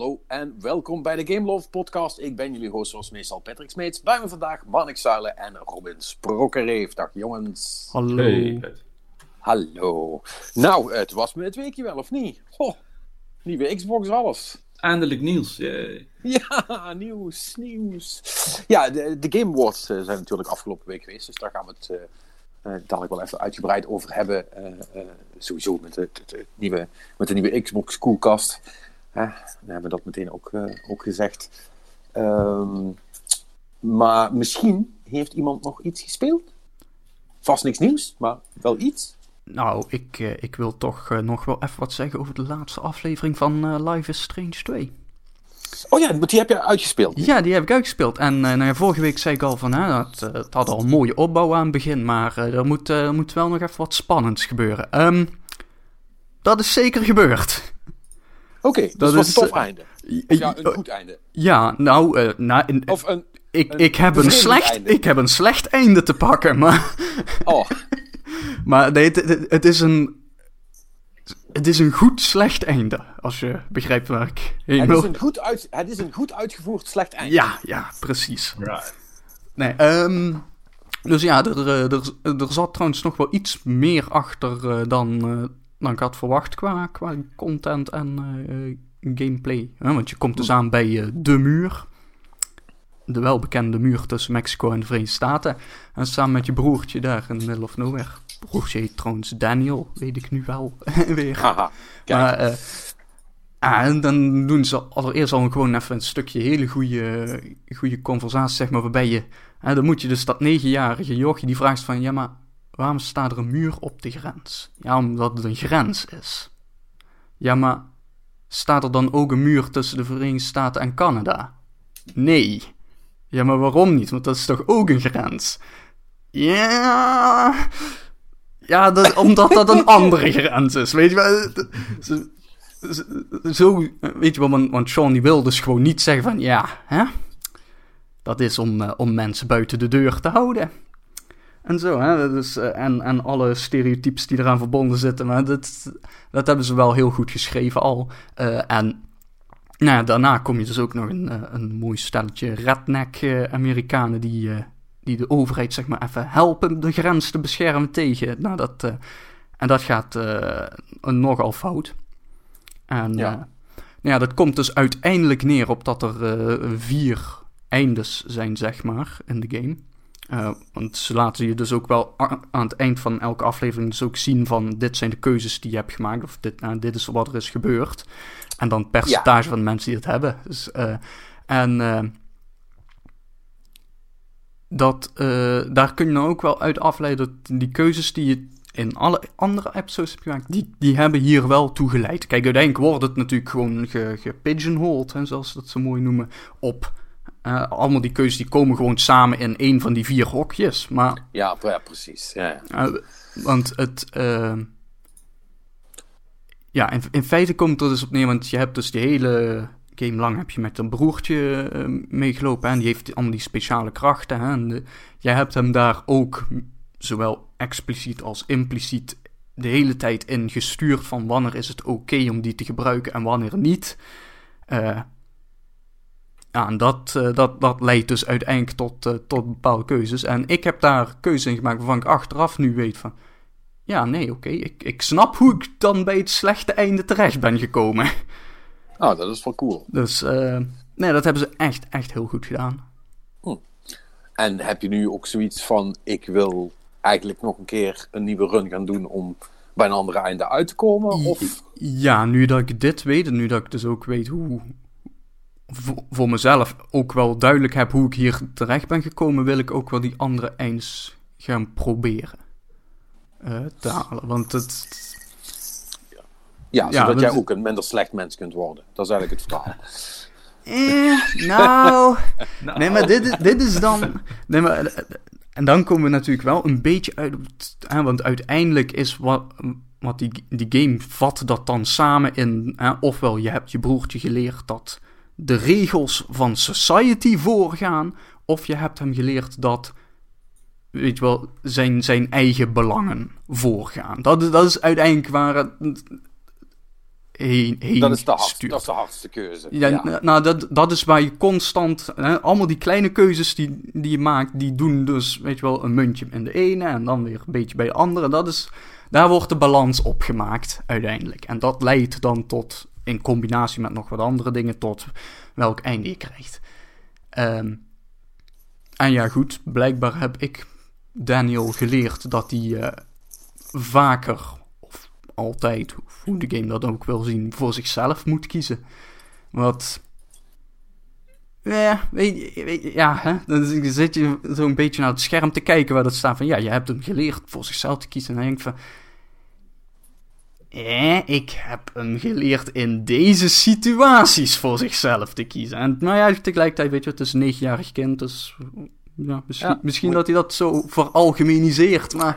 Hallo en welkom bij de Game Love Podcast. Ik ben jullie host zoals meestal Patrick Smeets. Bij me vandaag Marnik Zuilen en Robin Sprokkereef. Dag jongens. Hallo. Hey. Hallo. Nou, het was me het weekje wel, of niet? Goh, nieuwe Xbox, alles. Eindelijk Niels. Yay. Ja, nieuws, nieuws. Ja, de, de Game Awards eh, zijn natuurlijk afgelopen week geweest, dus daar gaan we het eh eh, dadelijk wel even uitgebreid over hebben. Eh, eh, sowieso met de, de- de nieuwe, met de nieuwe Xbox koelkast. Hè, dan hebben we dat meteen ook, eh, ook gezegd. Ehm, maar misschien heeft iemand nog iets gespeeld? Vast niks nieuws, maar wel iets. Nou, ik, eh, ik wil toch eh, nog wel even wat zeggen over de laatste aflevering van Life is Strange 2. Oh ja, die heb je uitgespeeld. Ja, die heb ik uitgespeeld. En nou ja, vorige week zei ik al van, hè, het had al een mooie opbouw aan het begin, maar er, moet, er moet wel nog even wat spannends gebeuren. Ehm, dat is zeker gebeurd. Oké, dus Dat het was is, een tof eh, einde. Of ja, een goed einde. Ja, nou, eh, nou in- Of een... ik, een ik, heb een slecht, einde. ik heb een slecht einde te pakken, maar... Oh, Maar nee, het, het, het is een. Het is een goed slecht einde. Als je begrijpt waar ik heen het, wil. is een goed uit, het is een goed uitgevoerd slecht einde. Ja, ja, precies. Right. Nee, ehm, dus ja, er, eh, er, er zat trouwens nog wel iets meer achter eh, dan, eh, dan ik had verwacht qua, qua content en eh, gameplay. Hè, want je komt dus aan bij eh, de muur. De welbekende muur tussen Mexico en de Verenigde Staten. En samen met je broertje daar in the middle of nowhere. Broertje heet trouwens Daniel, weet ik nu wel weer. Haha. Maar, eh, ah, en dan doen ze allereerst al gewoon even een stukje hele goede, goede conversatie, zeg maar, waarbij je... dan moet je dus dat negenjarige jochie, die vraagt van, ja, maar waarom staat er een muur op de grens? Ja, omdat het een grens is. Ja, maar staat er dan ook een muur tussen de Verenigde Staten en Canada? Nee. Ja, maar waarom niet? Want dat is toch ook een grens? Ja... Ja, dat, omdat dat een andere grens is, weet je wel. Zo- weet je wel, want, want Sean die wil dus gewoon niet zeggen van, ja, hè? Dat is om, eh, om mensen buiten de deur te houden. En zo, hè, dus, en, en alle stereotypes die eraan verbonden zitten, maar dat, dat hebben ze wel heel goed geschreven al. Eh, en nou ja, daarna kom je dus ook nog een, eh, een mooi stelletje redneck-Amerikanen die, die de overheid zeg maar even helpen de grens te beschermen tegen. Nou, dat, en dat gaat eh, nogal fout. En Ja. nou ja, dat komt dus uiteindelijk neer op dat er vier eindes zijn, zeg maar, in de game. Eh, want ze laten je dus ook wel aan het eind van elke aflevering dus ook zien van dit zijn de keuzes die je hebt gemaakt, of dit, nou, dit is wat er is gebeurd. En dan het percentage van mensen die het hebben. Dus, eh, en eh, dat, daar kun je nou ook wel uit afleiden dat die keuzes die je in alle andere episodes hebt gemaakt, die, die hebben hier wel toe geleid. Kijk, uiteindelijk wordt het natuurlijk gewoon ge, gepigeonholed, hè, zoals ze dat zo mooi noemen, op eh, allemaal die keuzes die komen gewoon samen in één van die vier hokjes. Maar Ja, pre- ja, precies. Ja, ja. uh, want het. eh, ja, in, in feite komt het er dus op neer, want je hebt dus de hele game lang heb je met een broertje eh, meegelopen en die heeft allemaal die speciale krachten. Hè, en de- jij hebt hem daar ook zowel expliciet als impliciet de hele tijd in gestuurd van wanneer is het oké om die te gebruiken en wanneer niet. Ja, en dat, eh, dat, dat leidt dus uiteindelijk tot, eh, tot bepaalde keuzes. En ik heb daar keuzes in gemaakt waarvan ik achteraf nu weet van... Ja, nee, oké, ik, ik snap hoe ik dan bij het slechte einde terecht ben gekomen. Oh, dat is wel cool. Dus, eh, nee, dat hebben ze echt, echt heel goed gedaan. En heb je nu ook zoiets van: ik wil eigenlijk nog een keer een nieuwe run gaan doen om bij een andere einde uit te komen? Of Ja, nu dat ik dit weet en nu dat ik dus ook weet hoe... Voor, mezelf ook wel duidelijk heb hoe ik hier terecht ben gekomen... wil ik ook wel die andere einds gaan proberen eh, te halen. Want het... ja, Ja, zodat dat jij is- ook een minder slecht mens kunt worden. Dat is eigenlijk het verhaal. Eh, nou... Nou, Nee, maar dit, is- dit is dan. Nee, maar, en dan komen we natuurlijk wel een beetje uit. op het- Hè, want uiteindelijk is wat, wat die, die game vat dat dan samen in. Hè, ofwel je hebt je broertje geleerd dat de regels van society voorgaan. Of je hebt hem geleerd dat. Weet je wel, zijn, zijn eigen belangen voorgaan. Dat, is- dat is uiteindelijk waar het heen, heen Dat is de, hardste, dat is de hardste keuze. Ja, Ja. n- nou, dat, dat is waar je constant... Hè, allemaal die kleine keuzes die, die je maakt, die doen dus, weet je wel, een muntje in de ene en dan weer een beetje bij de andere. Dat is, daar wordt de balans op gemaakt, uiteindelijk. En dat leidt dan tot, in combinatie met nog wat andere dingen, tot welk einde je krijgt. Ehm, en ja, goed, blijkbaar heb ik Daniel geleerd dat hij eh, vaker, of altijd, hoe de game dat ook wil zien, voor zichzelf moet kiezen. Wat. Ja, weet je, weet je, ja, hè? dan zit je zo'n beetje naar het scherm te kijken waar dat staat van, ja, je hebt hem geleerd voor zichzelf te kiezen. En dan denk ik van, eh, ik heb hem geleerd in deze situaties voor zichzelf te kiezen. En nou ja, tegelijkertijd, weet je, het is een negenjarig kind, dus ja, misschien, Ja, misschien dat hij dat zo veralgemeniseert, maar...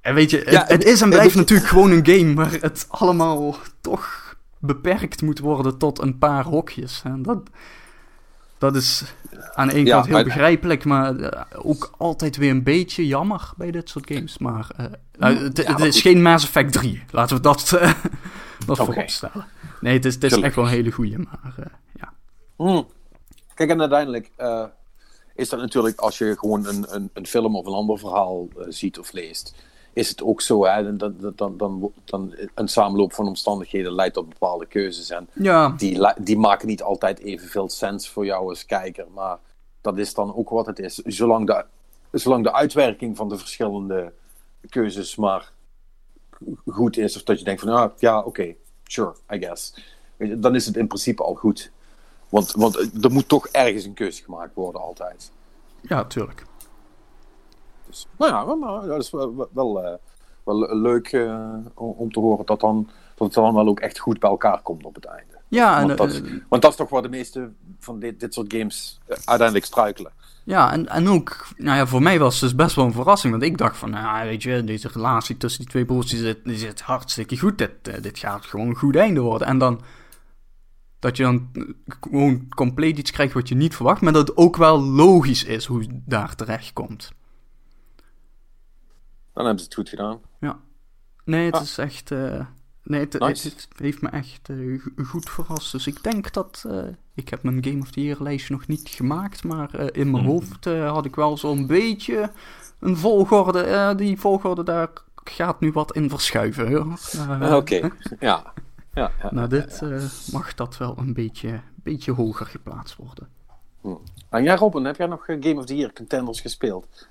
En weet je, het, Ja, het is en blijft natuurlijk gewoon een game, maar het allemaal toch beperkt moet worden tot een paar hokjes. En dat, dat is aan de ene Ja, kant heel begrijpelijk, maar eh, ook altijd weer een beetje jammer bij dit soort games. Maar eh, nou, het, Ja, het maar is geen Mass Effect 3, laten we dat, eh dat vooropstellen. Nee, het is, het is echt wel een hele goeie, maar ja. Hmm. Kijk, en uiteindelijk is dat natuurlijk als je gewoon een, een, een film of een ander verhaal ziet of leest, is het ook zo, hè, dan, dan, dan, dan, dan een samenloop van omstandigheden leidt tot bepaalde keuzes. En Ja, die, die maken niet altijd evenveel sens voor jou als kijker, maar dat is dan ook wat het is. Zolang de, zolang de uitwerking van de verschillende keuzes maar goed is, of dat je denkt van, ah, ja, oké, sure, I guess. Dan is het in principe al goed. Want, want er moet toch ergens een keuze gemaakt worden, altijd. ja, tuurlijk. Dus, nou ja, maar- maar dat is wel, wel, wel, eh, leuk eh, om te horen dat, dan, dat het dan wel ook echt goed bij elkaar komt op het einde. Ja, en, Want dat, eh, want dat is toch waar de meeste van dit, dit soort games uiteindelijk struikelen. Ja, en, en ook, nou ja, voor mij was het dus best wel een verrassing. Want ik dacht van, nou ja, weet je, deze relatie tussen die twee broers, die zit, die zit hartstikke goed. Dit, dit gaat gewoon een goed einde worden. En dan, dat je dan gewoon compleet iets krijgt wat je niet verwacht. Maar dat het ook wel logisch is hoe je daar terecht komt. Dan hebben ze het goed gedaan. Ja. Nee, het Ah. is echt, eh, nee, het, Nice. het, het heeft me echt eh, go- goed verrast. Dus ik denk dat, eh, ik heb mijn Game of the Year lijstje nog niet gemaakt. Maar eh, in mijn Mhm. hoofd eh, had ik wel zo'n beetje een volgorde. eh, die volgorde daar gaat nu wat in verschuiven. Oké, ja. ja, ja. Nou, dit eh, mag dat wel een beetje, beetje hoger geplaatst worden. En jij Robin, heb jij nog Game of the Year contenders gespeeld?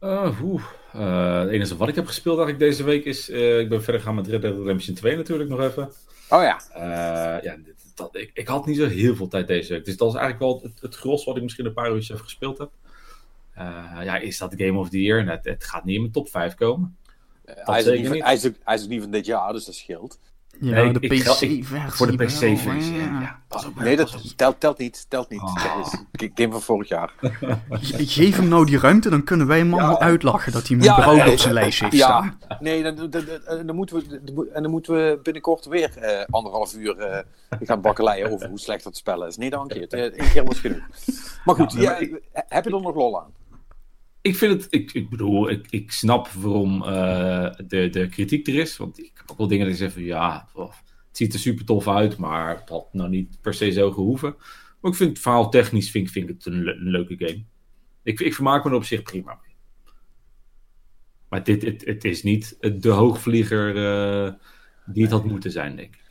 Eh, oeh. Eh, het enige wat ik heb gespeeld eigenlijk deze week is... eh, ik ben verder gegaan met Red Dead Redemption 2 natuurlijk nog even. Oh ja. Ja, dat, ik, ik had niet zo heel veel tijd deze week. Dus dat is eigenlijk wel het, het gros wat ik misschien een paar uurtjes even gespeeld heb. Ja, is dat Game of the Year? En het, het gaat niet in mijn top 5 komen. Hij, is niet van, niet. hij, is ook, hij is ook niet van dit jaar, dus dat scheelt. Ja, Nee, de PC-versie. Voor de PC-versie. ja. Ja, ja, pas op. Nee, pas op. dat telt, telt niet. Telt niet. Oh. Dat is game van vorig jaar. Ge- Geef hem nou die ruimte, dan kunnen wij hem allemaal Ja. uitlachen dat hij Ja, überhaupt nee. op zijn lijstje heeft Ja, staan. nee, dan, dan, dan, dan moeten we, en dan moeten we binnenkort weer eh, anderhalf uur eh, gaan bakkeleien over hoe slecht dat spel is. Nee, dank je. Het, eh, Eén keer was genoeg. Maar goed, Ja, maar ja, heb je er nog lol aan? Ik vind het, ik, ik bedoel, ik, ik snap waarom eh, de, de kritiek er is. Want ik heb ook wel dingen die zeggen van ja, het ziet er super tof uit, maar het had nou niet per se zo gehoeven. Maar ik vind het verhaal technisch vind, vind het een leuke game. Ik, ik vermaak me er op zich prima mee. Maar dit, het, het is niet de hoogvlieger eh, die het had moeten zijn, denk ik.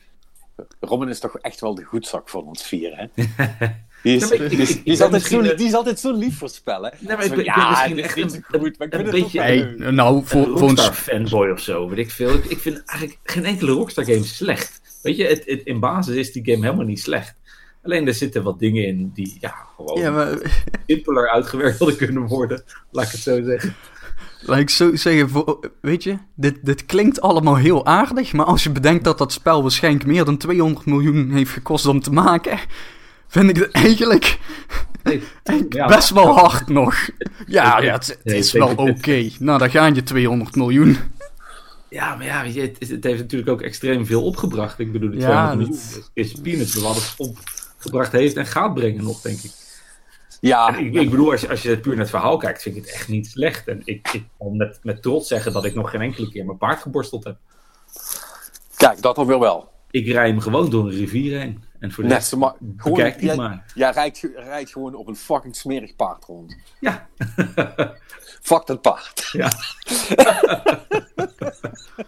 Robin is toch echt wel de goedzak van ons vier, hè? Die is, Ja, ik- die is, ik- ik die is ben altijd zo, misschien, die is altijd zo lief voor spellen. Nee, maar ik ben- ik van, ben misschien dit echt is een- goed, maar ik een beetje- Hey, nou, voor, voor Rockstar fanboy of zo, weet ik veel. Ik, ik vind eigenlijk geen enkele Rockstar game slecht. Weet je, het, het- in basis is die game helemaal niet slecht. Alleen er zitten wat dingen in die ja, gewoon Ja, maar simpeler uitgewerkt hadden kunnen worden. Laat ik het zo zeggen. Laat ik zo zeggen, weet je, dit, dit klinkt allemaal heel aardig, maar als je bedenkt dat dat spel waarschijnlijk meer dan 200 miljoen heeft gekost om te maken, vind ik het eigenlijk Nee, ja, best wel hard nog. Ja, ja het, is wel oké. Nou, daar gaan je 200 miljoen. Ja, maar ja, je, het, het heeft natuurlijk ook extreem veel opgebracht. Ik bedoel, de Ja, 200 miljoen dat- is peanuts wat het opgebracht heeft en gaat brengen nog, denk ik. Ja, Ik, ik bedoel, als je, als je puur naar het verhaal kijkt, vind ik het echt niet slecht. En ik, ik kan met, met trots zeggen dat ik nog geen enkele keer mijn paard geborsteld heb. Kijk, dat dan weer wel. Ik rij hem gewoon door een rivier heen. En voor de Net gewoon, die jij, maar. jij rijdt, rijdt gewoon op een fucking smerig paard rond. Ja. Fuck dat paard. ja.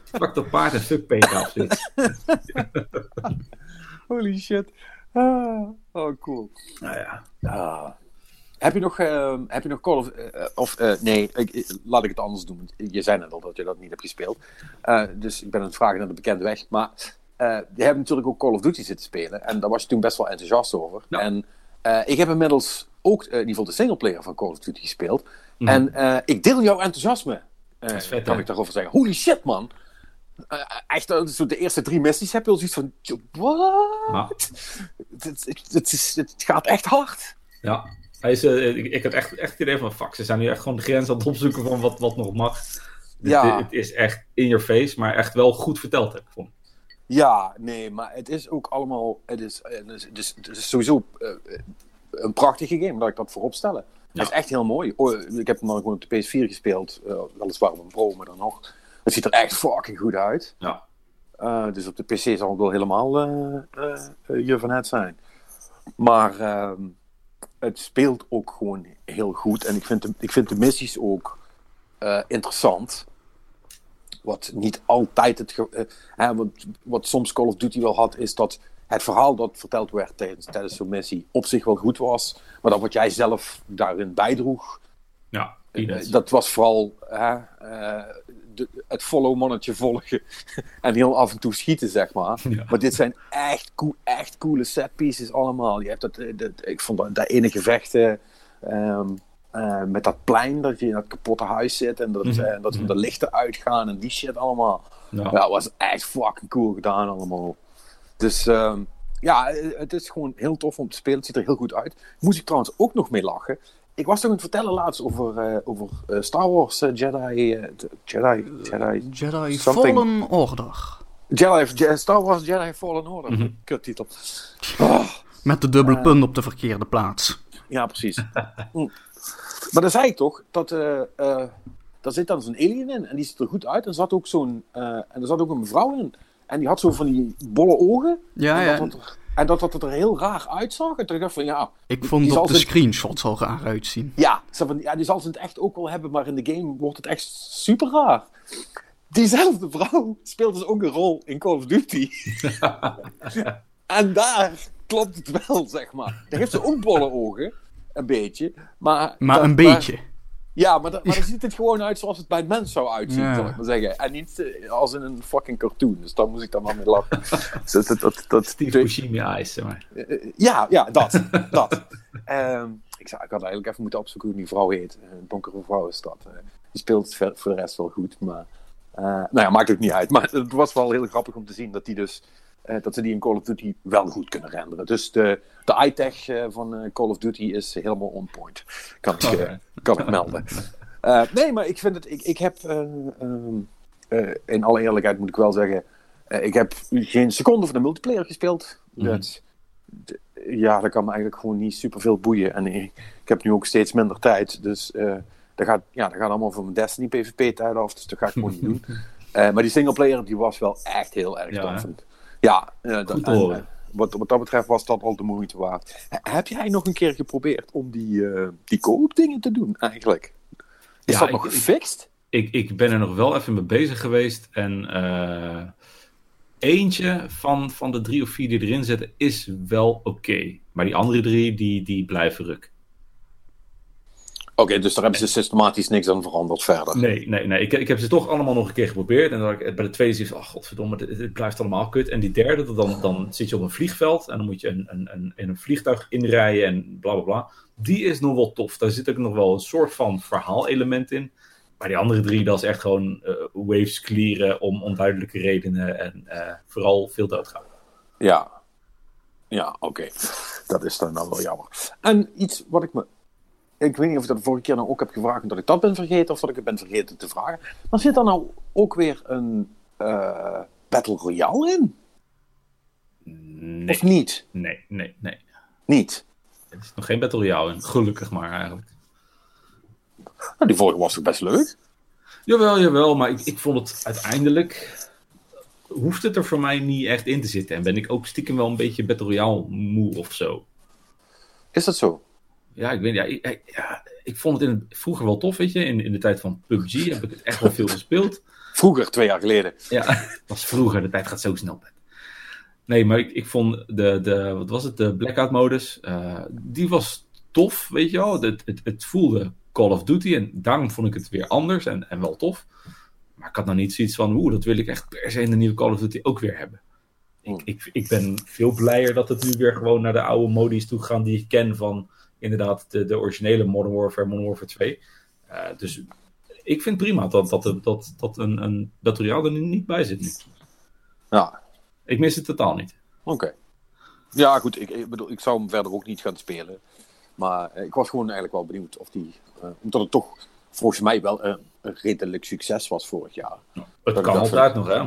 Fuck dat paard en fuck Peter. Holy shit. Ah, oh, cool. Nou ja. Ah. Heb je nog, eh, heb je nog Call of... eh, of, eh, nee, ik, laat ik het anders doen. Je zei net al dat je dat niet hebt gespeeld. Eh, dus ik ben aan het vragen naar de bekende weg. Maar eh, je hebt natuurlijk ook Call of Duty zitten spelen. En daar was je toen best wel enthousiast over. Ja. En eh, ik heb inmiddels ook eh, in ieder geval de singleplayer van Call of Duty gespeeld. Mhm. En eh, ik deel jouw enthousiasme. eh, vet, kan hè? ik daarover zeggen. Holy shit, man. Eh, echt, eh, zo de eerste drie missies heb je al zoiets van... What? Maar, Het, het, het, is, het gaat echt hard. ja. Hij is, eh, ik, ik had echt, echt het idee van, fuck, ze zijn nu echt gewoon de grens aan het opzoeken van wat, wat nog mag. Dit- Ja. het is echt in your face, maar echt wel goed verteld, heb ik gevonden. Ja, nee, maar het is ook allemaal. Het is, het is, het is, het is sowieso eh, een prachtige game, laat ik dat voorop stellen. Het is echt heel mooi. Oh, ik heb hem dan gewoon op de PS4 gespeeld, eh, weliswaar op een Pro, maar dan nog. Het ziet er echt fucking goed uit. Ja. Dus op de PC zal het wel helemaal je van het zijn. Maar ehm, het speelt ook gewoon heel goed. En ik vind de, ik vind de missies ook eh, interessant. Wat niet altijd het. ge- eh, hè, wat, wat soms Call of Duty wel had, is dat het verhaal dat verteld werd tijdens, tijdens zo'n missie op zich wel goed was. Maar dat wat jij zelf daarin bijdroeg, Ja, eh, dat was vooral hè, de, het follow-mannetje volgen en heel af en toe schieten, zeg maar. Ja. Maar dit zijn echt, cool, echt coole set pieces allemaal. Je hebt dat, eh, dat, ik vond dat, dat ene gevecht eh, ehm, eh, met dat plein, dat je in dat kapotte huis zit en dat, Mhm. eh, dat de lichten uitgaan en die shit allemaal. Ja. Ja, was echt fucking cool gedaan allemaal. Dus ehm, ja, het is gewoon heel tof om te spelen. Het ziet er heel goed uit. Moest ik trouwens ook nog mee lachen. Ik was toch aan het vertellen laatst over, eh, over eh, Star Wars eh, Jedi, Jedi, Jedi, Jedi Something. Fallen Order. Jedi, Je- Star Wars Jedi Fallen Order. Mhm. Kuttitel. Oh, Met de dubbele punt op de verkeerde plaats. ja, precies. Hm. Maar dan zei ik toch dat eh eh, daar zit dan zo'n alien in en die ziet er goed uit. En er zat ook zo'n eh, en er zat ook een mevrouw in en die had zo van die bolle ogen. Ja, en ja. dat, en dat dat het er heel raar uitzag. En toen dacht ik van ja, Ik vond zal de screenshots al raar uitzien. Ja, van, ja, die zal ze het echt ook wel hebben, maar in de game wordt het echt super raar. Diezelfde vrouw speelt dus ook een rol in Call of Duty. en daar klopt het wel, zeg maar. Daar heeft ze ook bolle ogen, een beetje. Maar, Maar dat- een beetje. Ja, maar, maar dan ziet het gewoon uit zoals het bij een mens zou uitzien, Ja. zal ik maar zeggen. En niet eh, als in een fucking cartoon. Dus daar moest ik dan wel mee lachen. Dat, dat, dat, eyes, zeg maar. eh, ja, ja, dat. dat. Ehm, ik, zou, ik had eigenlijk even moeten opzoeken hoe die vrouw heet. Een donkere vrouw is dat. Eh, die speelt voor de rest wel goed. Maar, eh, nou ja, maakt ook niet uit. Maar het was wel heel grappig om te zien dat, die dus, eh, dat ze die in Call of Duty wel goed kunnen renderen. Dus de, de iTech eh, van eh, Call of Duty is helemaal on point. Kan ik, eh, kan ik melden. Eh, nee, maar ik vind het. Ik, ik heb. eh, eh, in alle eerlijkheid moet ik wel zeggen. eh, ik heb geen seconde van de multiplayer gespeeld. Mhm. Dat, ja, dat kan me eigenlijk gewoon niet super veel boeien. En ik, ik heb nu ook steeds minder tijd. Dus eh dat, gaat, ja, dat gaat allemaal van mijn Destiny PvP-tijd af. Dus dat ga ik gewoon niet doen. Eh, maar die singleplayer die was wel echt heel erg Ja. Ja, eh, Goed horen. eh, wat, wat dat betreft was dat al de moeite waard. Heb jij nog een keer geprobeerd om die, eh die co-op dingen te doen eigenlijk? Is Ja, dat ik- nog gefixt? Ik, ik ben er nog wel even mee bezig geweest. En eentje van, van de drie of vier die erin zitten is wel oké. Maar die andere drie, die, die blijven ruk. Oké, dus daar hebben ze systematisch niks aan veranderd verder. Nee, nee, nee. Ik, ik heb ze toch allemaal nog een keer geprobeerd. En dan, bij de tweede zie ik, oh godverdomme, dit blijft allemaal kut. En die derde, dan, dan zit je op een vliegveld. En dan moet je een, een, een, in een vliegtuig inrijden en bla bla bla. Die is nog wel tof. Daar zit ook nog wel een soort van verhaalelement in. Maar die andere drie, dat is echt gewoon eh, waves clearen om onduidelijke redenen. En eh, vooral veel doodgaan. Ja. Ja, oké. Dat is dan, dan wel jammer. En iets wat ik me... Ik weet niet of ik dat de vorige keer nou ook heb gevraagd... omdat ik dat ben vergeten of dat ik het ben vergeten te vragen. Maar zit er nou ook weer een eh, Battle Royale in? Nee, Of niet? nee, nee, nee. Niet. Er is nog geen Battle Royale in. Gelukkig maar eigenlijk. Nou, die vorige was toch best leuk? Jawel, jawel, maar ik, ik vond het uiteindelijk hoeft het er voor mij niet echt in te zitten. En ben ik ook stiekem wel een beetje Battle Royale moe of zo. Is dat zo? Ja, ik weet ja, ik, ja, ik vond het in vroeger wel tof, weet je. In, in de tijd van PUBG heb ik het echt wel veel gespeeld. Vroeger, twee jaar geleden. Ja, dat was vroeger. De tijd gaat zo snel. Nee, maar ik, ik vond de, de, wat was het, de blackout-modus, uh, die was tof, weet je wel. Het, het, het voelde Call of Duty en daarom vond ik het weer anders en, en wel tof. Maar ik had nou niet zoiets van, oeh, dat wil ik echt per se in de nieuwe Call of Duty ook weer hebben. Ik, Hmm. ik, ik ben veel blijer dat het nu weer gewoon naar de oude modi's toe gaan die ik ken van inderdaad de, de originele Modern Warfare, Modern Warfare 2. Uh, dus ik vind prima dat, dat, dat, dat een, een Battle Royale er niet bij zit nu. Ja, Ik mis het totaal niet. oké. Ja, goed, ik, ik bedoel, ik zou hem verder ook niet gaan spelen. Maar eh, ik was gewoon eigenlijk wel benieuwd of die, eh, omdat het toch volgens mij wel een, een redelijk succes was vorig jaar. Het Dat kan altijd nog, hè.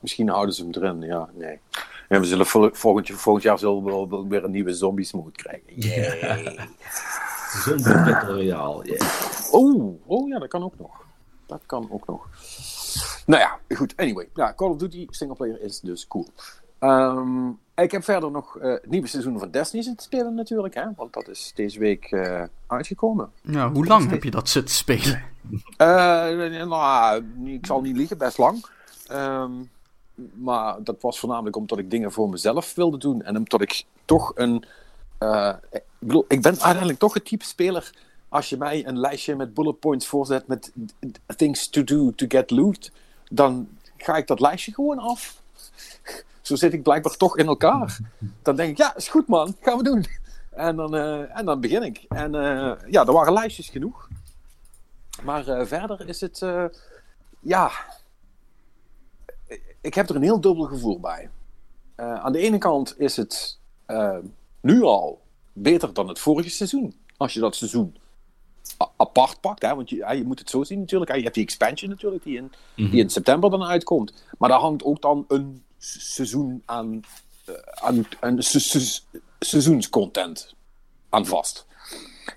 Misschien houden ze hem erin, ja, nee. En we zullen vol- volgend, volgend jaar zullen we weer een nieuwe zombies mode krijgen. Yay. Zonder Battle Royale. yeah. Oh, oh ja, dat kan ook nog. Dat kan ook nog. Nou ja, goed. Anyway, ja, Call of Duty singleplayer is dus cool. Ehm, ik heb verder nog eh, het nieuwe seizoen van Destiny zitten spelen natuurlijk, hè, want dat is deze week eh, uitgekomen. Ja, hoe lang heb je dat zitten spelen? Eh, nou, ik zal niet liegen, best lang. Ehm, maar dat was voornamelijk omdat ik dingen voor mezelf wilde doen. En omdat ik toch een. eh, ik, ben uiteindelijk toch het type speler. Als je mij een lijstje met bullet points voorzet met things to do to get loot, dan ga ik dat lijstje gewoon af. Zo zit ik blijkbaar toch in elkaar. Dan denk ik, ja, is goed man, gaan we doen. En dan, eh, en dan begin ik. En eh, ja, er waren lijstjes genoeg. Maar verder is het, ja, ik heb er een heel dubbel gevoel bij. Eh, aan de ene kant is het eh, nu al beter dan het vorige seizoen. Als je dat seizoen apart pakt, hè, want je, je moet het zo zien natuurlijk. hè. Je hebt die expansion natuurlijk, die in, die in september dan uitkomt. Maar daar hangt ook dan een seizoen aan, eh, aan, aan se- se- seizoenscontent aan vast.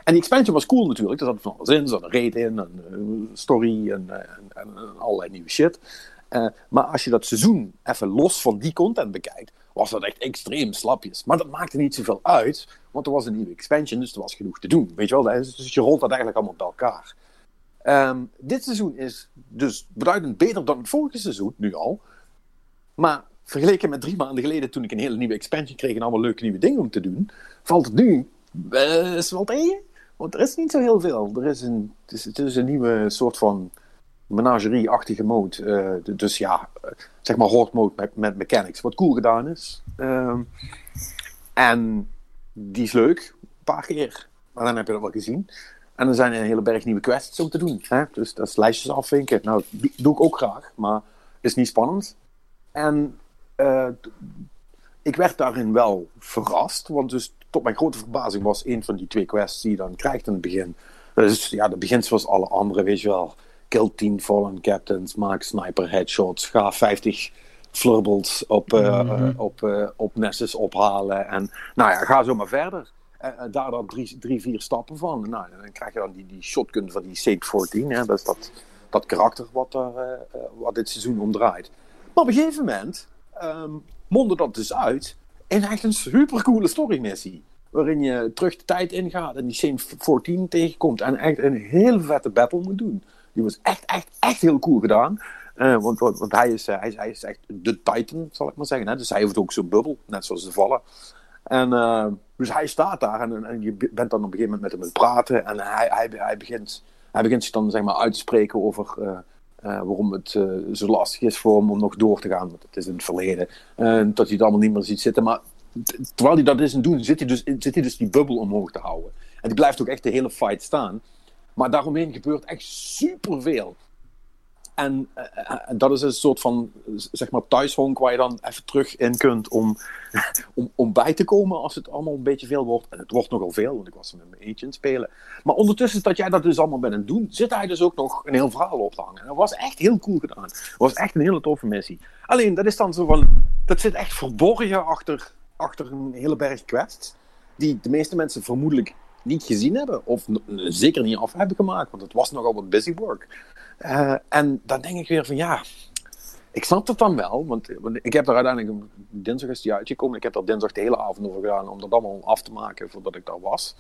En die expansion was cool natuurlijk. Er zat van alles in. Er zat een raid in, een story en, en, en, en allerlei nieuwe shit. Eh, maar als je dat seizoen even los van die content bekijkt, was dat echt extreem slapjes. Maar dat maakte niet zoveel uit, want er was een nieuwe expansion, dus er was genoeg te doen. Weet je wel, dus je rolt dat eigenlijk allemaal bij elkaar. Ehm, dit seizoen is dus beduidend beter dan het vorige seizoen, nu al. Maar vergeleken met drie maanden geleden, toen ik een hele nieuwe expansion kreeg en allemaal leuke nieuwe dingen om te doen, valt het nu best wel tegen. Want er is niet zo heel veel. Er is een, het, is, het is een nieuwe soort van menagerie-achtige mode. Eh, dus ja, eh, zeg maar horde mode met, mechanics. Wat cool gedaan is. Ehm, en die is leuk. Een paar keer. Maar dan heb je dat wel gezien. En er zijn een hele berg nieuwe quests om te doen. Dus dat is lijstjes afvinken. Nou, die doe ik ook graag. Maar is niet spannend. En eh, ik werd daarin wel verrast. Want dus tot mijn grote verbazing was een van die twee quests die je dan krijgt in het begin. Dus ja, dat begint zoals alle andere, weet je wel. Kill 10 fallen captains, maak sniper headshots, ga 50 flurbles op, eh, op, eh, op Nessus ophalen. En nou ja, ga zo maar verder. Daar dan drie, drie, vier stappen van. Nou, dan krijg je dan die, die shotgun van die Sage 14. Hè? Dat is dat, dat karakter wat, er, wat dit seizoen om draait. Maar op een gegeven moment ehm mondde dat dus uit in echt een supercoole storymissie. Waarin je terug de tijd ingaat en die Sage 14 tegenkomt. En echt een heel vette battle moet doen. Die was echt, echt, echt heel cool gedaan. Eh, want, want, hij, is, eh, hij, is, hij is echt de Titan, zal ik maar zeggen. Hè? Dus hij heeft ook zo'n bubbel, net zoals de vallen. En eh, dus hij staat daar en, en je bent dan op een gegeven moment met hem aan het praten. En hij, hij, hij, begint, hij begint zich dan zeg maar uit te spreken over waarom het zo lastig is voor hem om nog door te gaan. Want het is in het verleden. Dat hij het allemaal niet meer ziet zitten. Maar terwijl hij dat is aan doen, zit hij, dus, zit hij dus die bubbel omhoog te houden. En die blijft ook echt de hele fight staan. Maar daaromheen gebeurt echt superveel. En eh, eh, dat is een soort van, zeg maar, thuishonk waar je dan even terug in kunt om, om, om bij te komen als het allemaal een beetje veel wordt. En het wordt nogal veel, want ik was met mijn eentje het spelen. Maar ondertussen dat jij dat dus allemaal bent aan het doen, zit hij dus ook nog een heel verhaal op te hangen. En dat was echt heel cool gedaan. Het was echt een hele toffe missie. Alleen, dat is dan zo van, dat zit echt verborgen achter, achter een hele berg quests. Die de meeste mensen vermoedelijk niet gezien hebben. Of zeker niet af hebben gemaakt, want het was nogal wat busy work. Eh, en dan denk ik weer van ja, ik snap het dan wel, want, ik heb er uiteindelijk dinsdag is die uitgekomen. Ik heb er dinsdag de hele avond over gedaan om dat allemaal af te maken voordat ik daar was.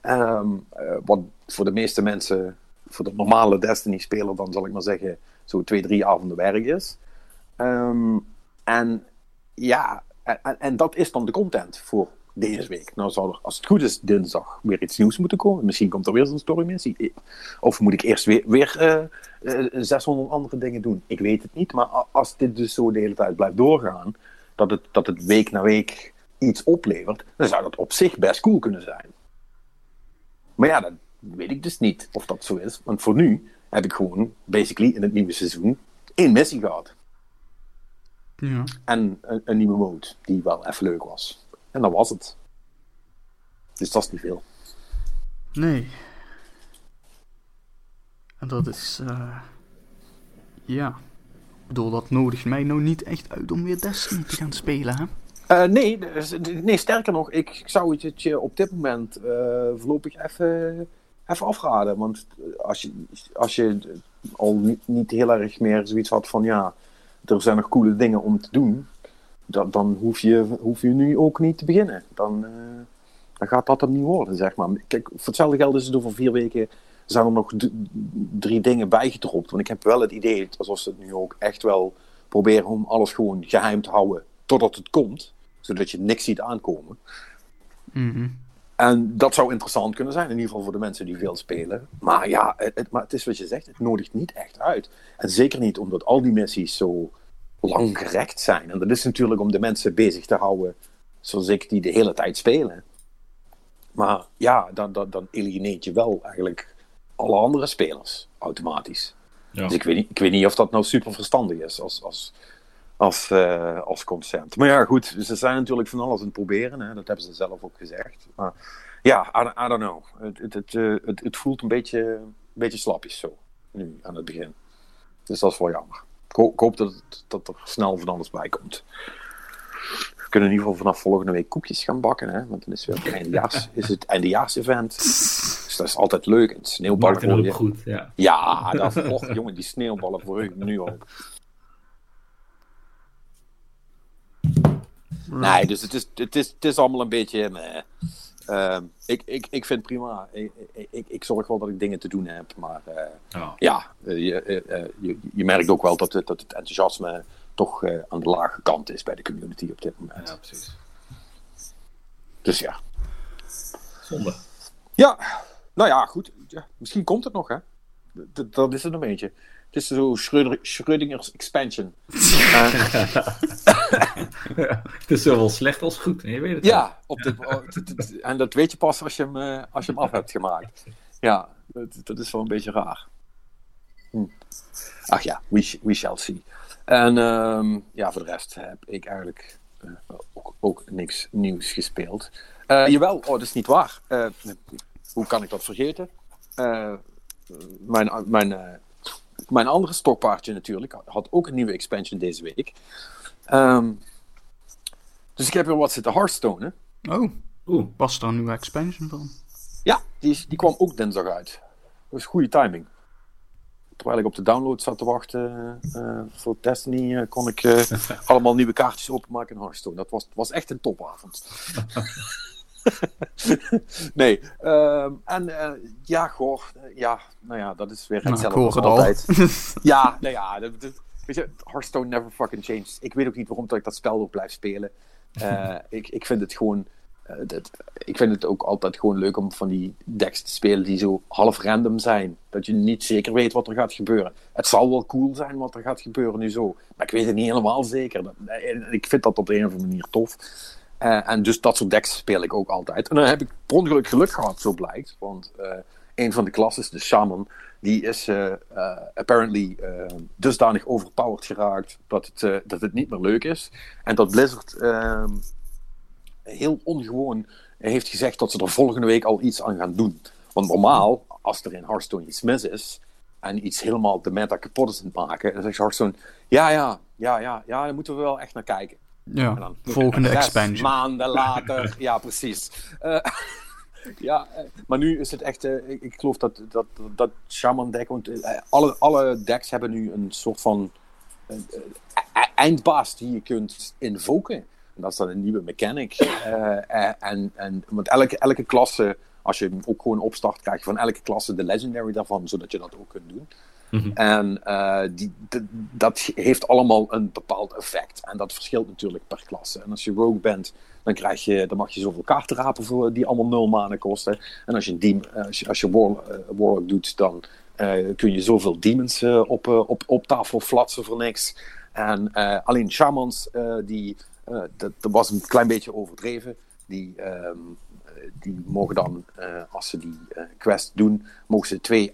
Ehm, eh, wat voor de meeste mensen, voor de normale Destiny-speler, dan zal ik maar zeggen, zo twee, drie avonden werk is. Ehm, en ja, en, en, dat is dan de content voor deze week. Nou zou er, als het goed is, dinsdag weer iets nieuws moeten komen. Misschien komt er weer zo'n story missie. Of moet ik eerst weer, weer uh, uh, 600 andere dingen doen? Ik weet het niet. Maar als dit dus zo de hele tijd blijft doorgaan, dat het, dat het week na week iets oplevert, dan zou dat op zich best cool kunnen zijn. Maar ja, dat weet ik dus niet of dat zo is. Want voor nu heb ik gewoon, basically, in het nieuwe seizoen één missie gehad. Ja. En een, een nieuwe mode, die wel even leuk was. En dat was het. Dus dat is niet veel. Nee. En dat is. Uh... Ja. Ik bedoel, dat nodigt mij nou niet echt uit om weer Destiny te gaan spelen, hè? Uh, nee, nee, sterker nog, ik zou het je op dit moment uh, voorlopig even, even afraden. Want als je, als je al niet, niet heel erg meer zoiets had van ja, er zijn nog coole dingen om te doen, dan, dan hoef, je, hoef je nu ook niet te beginnen. Dan, uh, dan gaat dat hem niet worden, zeg maar. Kijk, voor hetzelfde geld is het over vier weken zijn er nog drie dingen bijgedropt. Want ik heb wel het idee, alsof ze het nu ook echt wel proberen om alles gewoon geheim te houden totdat het komt. Zodat je niks ziet aankomen. Mm En dat zou interessant kunnen zijn, in ieder geval voor de mensen die veel spelen. Maar ja, het, maar het is wat je zegt, het nodigt niet echt uit. En zeker niet omdat al die missies zo langgerekt zijn. En dat is natuurlijk om de mensen bezig te houden zoals ik, die de hele tijd spelen. Maar ja, dan, dan, dan alieneert je wel eigenlijk alle andere spelers automatisch. Ja. Dus ik weet, niet, ik weet niet of dat nou super verstandig is als, als, als, uh, als concept. Maar ja, goed, ze zijn natuurlijk van alles aan het proberen. Hè? Dat hebben ze zelf ook gezegd. Maar ja, I, I don't know. Het, het, het, uh, het, het voelt een beetje, een beetje slapjes zo, nu aan het begin. Dus dat is wel jammer. Ik, ho ik hoop dat, dat er snel van alles bij komt. We kunnen in ieder geval vanaf volgende week koekjes gaan bakken, hè? want dan is, weer het eindejaars, is het eindejaars-event. Dus dat is altijd leuk. En sneeuwballen voor je. goed, ja. Ja, dat, och, jongen, die sneeuwballen voor ik nu ook. Nee, dus het is, het is, het is allemaal een beetje. Nee. Uh, ik, ik, ik vind prima. Ik, ik, ik zorg wel dat ik dingen te doen heb. Maar uh, oh. ja, uh, je, je, je, merkt ook wel dat, het, dat het enthousiasme toch aan de lage kant is bij de community op dit moment. Ja, precies. Dus ja. Zonde. Ja, nou ja, goed. Ja, misschien komt het nog, hè. Dat, dat is het een beetje. Het is zo Schrödinger, Schrödinger's expansion. uh, het is zowel slecht als goed. Je weet het ja, op de, en dat weet je pas als je hem, uh, als je hem af hebt gemaakt. Ja, dat, dat is wel een beetje raar. Hm. Ach ja, we, we shall see. En um, ja, voor de rest heb ik eigenlijk uh, ook, ook, niks nieuws gespeeld. jawel, oh, dat is niet waar. hoe kan ik dat vergeten? mijn mijn mijn andere stokpaardje natuurlijk had ook een nieuwe expansion deze week. Um, dus ik heb weer wat zitten Hearthstone. Oh, Oeh. was er een nieuwe expansion van? Ja, die, die kwam ook dinsdag uit. Dat was goede timing. Terwijl ik op de download zat te wachten uh, voor Destiny, uh, kon ik uh, allemaal nieuwe kaartjes openmaken in Hearthstone. Dat was, was echt een topavond. nee, uh, en uh, ja, goh, ja, nou ja, dat is weer nou, hetzelfde als altijd. ja, nou ja, dat, dat, weet je, Hearthstone never fucking changes. Ik weet ook niet waarom dat ik dat spel ook blijf spelen. Uh, ik, ik vind het gewoon, uh, dat, ik vind het ook altijd gewoon leuk om van die decks te spelen die zo half random zijn. Dat je niet zeker weet wat er gaat gebeuren. Het zal wel cool zijn wat er gaat gebeuren nu zo, maar ik weet het niet helemaal zeker. Dat, ik vind dat op de een of andere manier tof. Uh, en dus dat soort decks speel ik ook altijd. En dan heb ik per ongeluk geluk gehad, zo blijkt. Want uh, een van de klassen, de Shaman, die is uh, apparently dusdanig overpowered geraakt dat het, dat het niet meer leuk is. En dat Blizzard ehm, heel ongewoon heeft gezegd dat ze er volgende week al iets aan gaan doen. Want normaal, als er in Hearthstone iets mis is en iets helemaal de meta kapot is aan het maken, dan zegt Hearthstone: ja, ja, ja, ja, ja, daar moeten we wel echt naar kijken. Ja, dan, volgende expansion. maanden later, ja precies. Uh, ja, eh, maar nu is het echt, uh, ik, ik, geloof dat dat, dat Shaman deck, want uh, alle, alle decks hebben nu een soort van eindbaas die je kunt invoken. En dat is dan een nieuwe mechanic. en, en, want elke, elke klasse, als je hem ook gewoon opstart, krijg je van elke klasse de legendary daarvan, zodat je dat ook kunt doen. Mhm. En uh, die, dat heeft allemaal een bepaald effect. En dat verschilt natuurlijk per klasse. En als je rogue bent, dan, krijg je, dan mag je zoveel kaarten rapen voor, die allemaal nul manen kosten. En als je, een als je, als je uh, warlock doet, dan kun je zoveel demons op, op, op tafel flatsen voor niks. En alleen shamans, die, dat, dat was een klein beetje overdreven. Die, um, die mogen dan, uh, als ze die uh, quest doen, mogen ze twee 8-8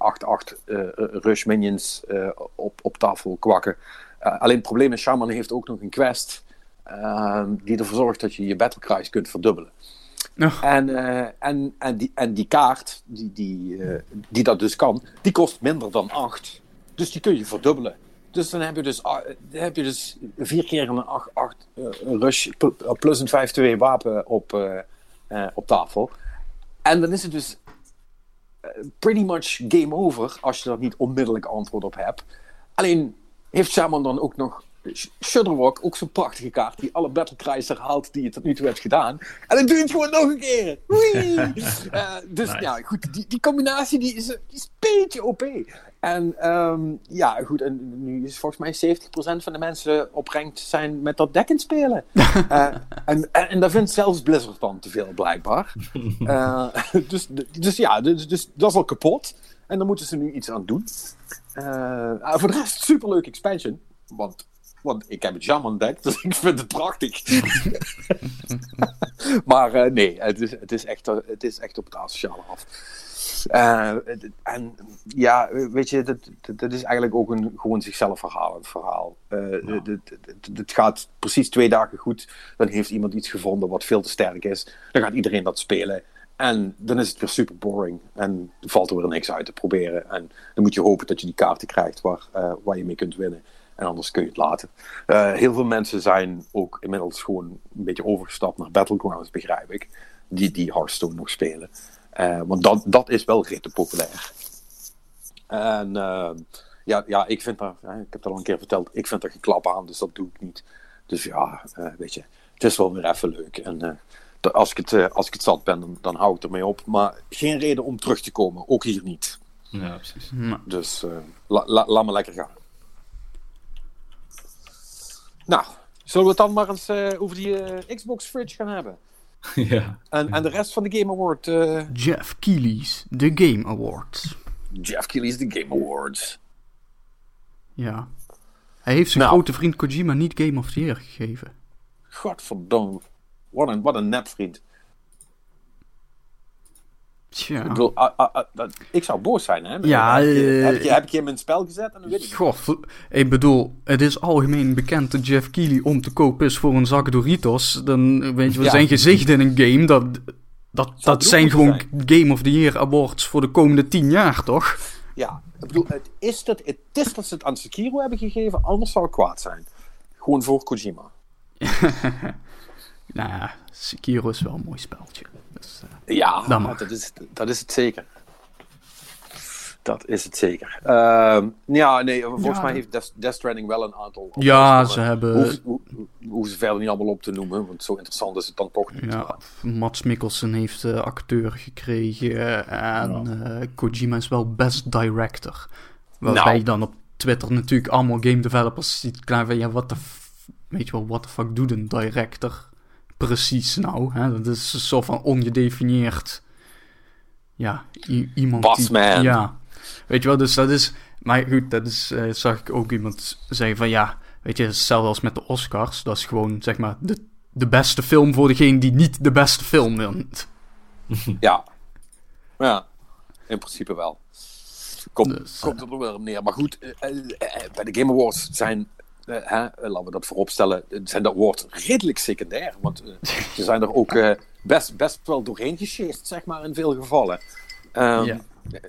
uh, rush minions op, op tafel kwakken. alleen het probleem is, Shaman heeft ook nog een quest ehm, die ervoor zorgt dat je je battlecries kunt verdubbelen. En, en, en, die, en die kaart, die, die, die dat dus kan, die kost minder dan 8. Dus die kun je verdubbelen. Dus dan heb je dus, dan heb je dus vier keer een 8, 8 rush plus een 5-2 wapen op, uh, op tafel. En dan is het dus uh, pretty much game over als je daar niet onmiddellijk antwoord op hebt. Alleen heeft Shaman dan ook nog Shudderwalk, ook zo'n prachtige kaart die alle battlecries herhaalt die je tot nu toe hebt gedaan. En dan doe je het gewoon nog een keer. uh, dus ja, goed, die, die combinatie die is, die is een beetje OP. En um, ja, goed, en nu is volgens mij 70% van de mensen oprenkt zijn met dat deck in spelen. uh, en, en, daar vindt zelfs Blizzard dan te veel, blijkbaar. Uh, dus, dus ja, dus, dus dat is al kapot. En daar moeten ze nu iets aan doen. Uh, voor de rest, superleuk expansion. Want, want ik heb het Shaman deck, dus ik vind het prachtig. maar nee, het is, het, is echt, het is echt op het asociale af. Uh, en ja, weet je, dat, dat, is eigenlijk ook een gewoon zichzelf verhalend verhaal. Uh, Het gaat precies twee dagen goed. Dan heeft iemand iets gevonden wat veel te sterk is. Dan gaat iedereen dat spelen. En dan is het weer super boring. En valt er weer niks uit te proberen. En dan moet je hopen dat je die kaarten krijgt waar, uh, waar je mee kunt winnen. En anders kun je het laten. heel veel mensen zijn ook inmiddels gewoon een beetje overgestapt naar Battlegrounds, begrijp ik. Die, die Hearthstone nog spelen. Uh, want dat, dat is wel redelijk populair. En uh, ja, ja, ik vind daar, ik heb het al een keer verteld, ik vind er geen klap aan, dus dat doe ik niet. Dus ja, uh, weet je, het is wel weer even leuk. En als, ik het, als ik het zat ben, dan, dan hou ik ermee op. Maar geen reden om terug te komen, ook hier niet. Ja, precies. Dus la, la, laat me lekker gaan. Nou, zullen we het dan maar eens over die Xbox Fridge gaan hebben? Ja. En, en de rest van de Game Award. Uh... Jeff Keighley's The Game Awards. Jeff Keighley's The Game Awards. Ja. Hij heeft zijn nou. grote vriend Kojima niet Game of the Year gegeven. Godverdomme. Wat een, wat een nepvriend. Tja. Ik, bedoel, ik zou boos zijn, hè? Ja, heb, je, heb, je, heb je hem in het spel gezet en dan weet ik Goh, ik bedoel, het is algemeen bekend dat Jeff Keighley om te kopen is voor een zak Doritos. Dan weet je, we ja. zijn gezicht in een game. Dat, dat, dat zijn gewoon zijn. Game of the Year awards voor de komende tien jaar, toch? Ja, ik bedoel, het is dat, het is dat ze het aan Sekiro hebben gegeven, anders zou ik kwaad zijn. Gewoon voor Kojima. nou ja, Sekiro is wel een mooi speltje. Dus, uh, ja, dat is, dat is het zeker. Dat is het zeker. Uh, ja, nee, volgens ja, mij heeft Death, Death Stranding wel een aantal. Ja, ze hebben. Hoe, hoe, hoe, ze verder niet allemaal op te noemen, want zo interessant is het dan toch niet. Ja, Mats Mikkelsen heeft uh, acteur gekregen en ja. uh, Kojima is wel best director. Waarbij nou. je dan op Twitter natuurlijk allemaal game developers ziet klaar van ja, wat de. Weet je wel, what the fuck doet een director? Precies nou? Hè? Dat is een soort van ongedefinieerd. Ja, iemand. Die, ja. Weet je wel, dus dat is. Maar goed, dat is. Uh, zag ik ook iemand zeggen van ja. Weet je, hetzelfde als met de Oscars. Dat is gewoon zeg maar de, de beste film voor degene die niet de beste film wint. Ja. Ja, in principe wel. Komt, dus, komt er wel neer. Maar goed, uh, bij de Game Awards zijn uh, hè, laten we dat vooropstellen, zijn dat woord redelijk secundair. Want ze zijn er ook best, best wel doorheen gesjeest, zeg maar, in veel gevallen. Um, ja.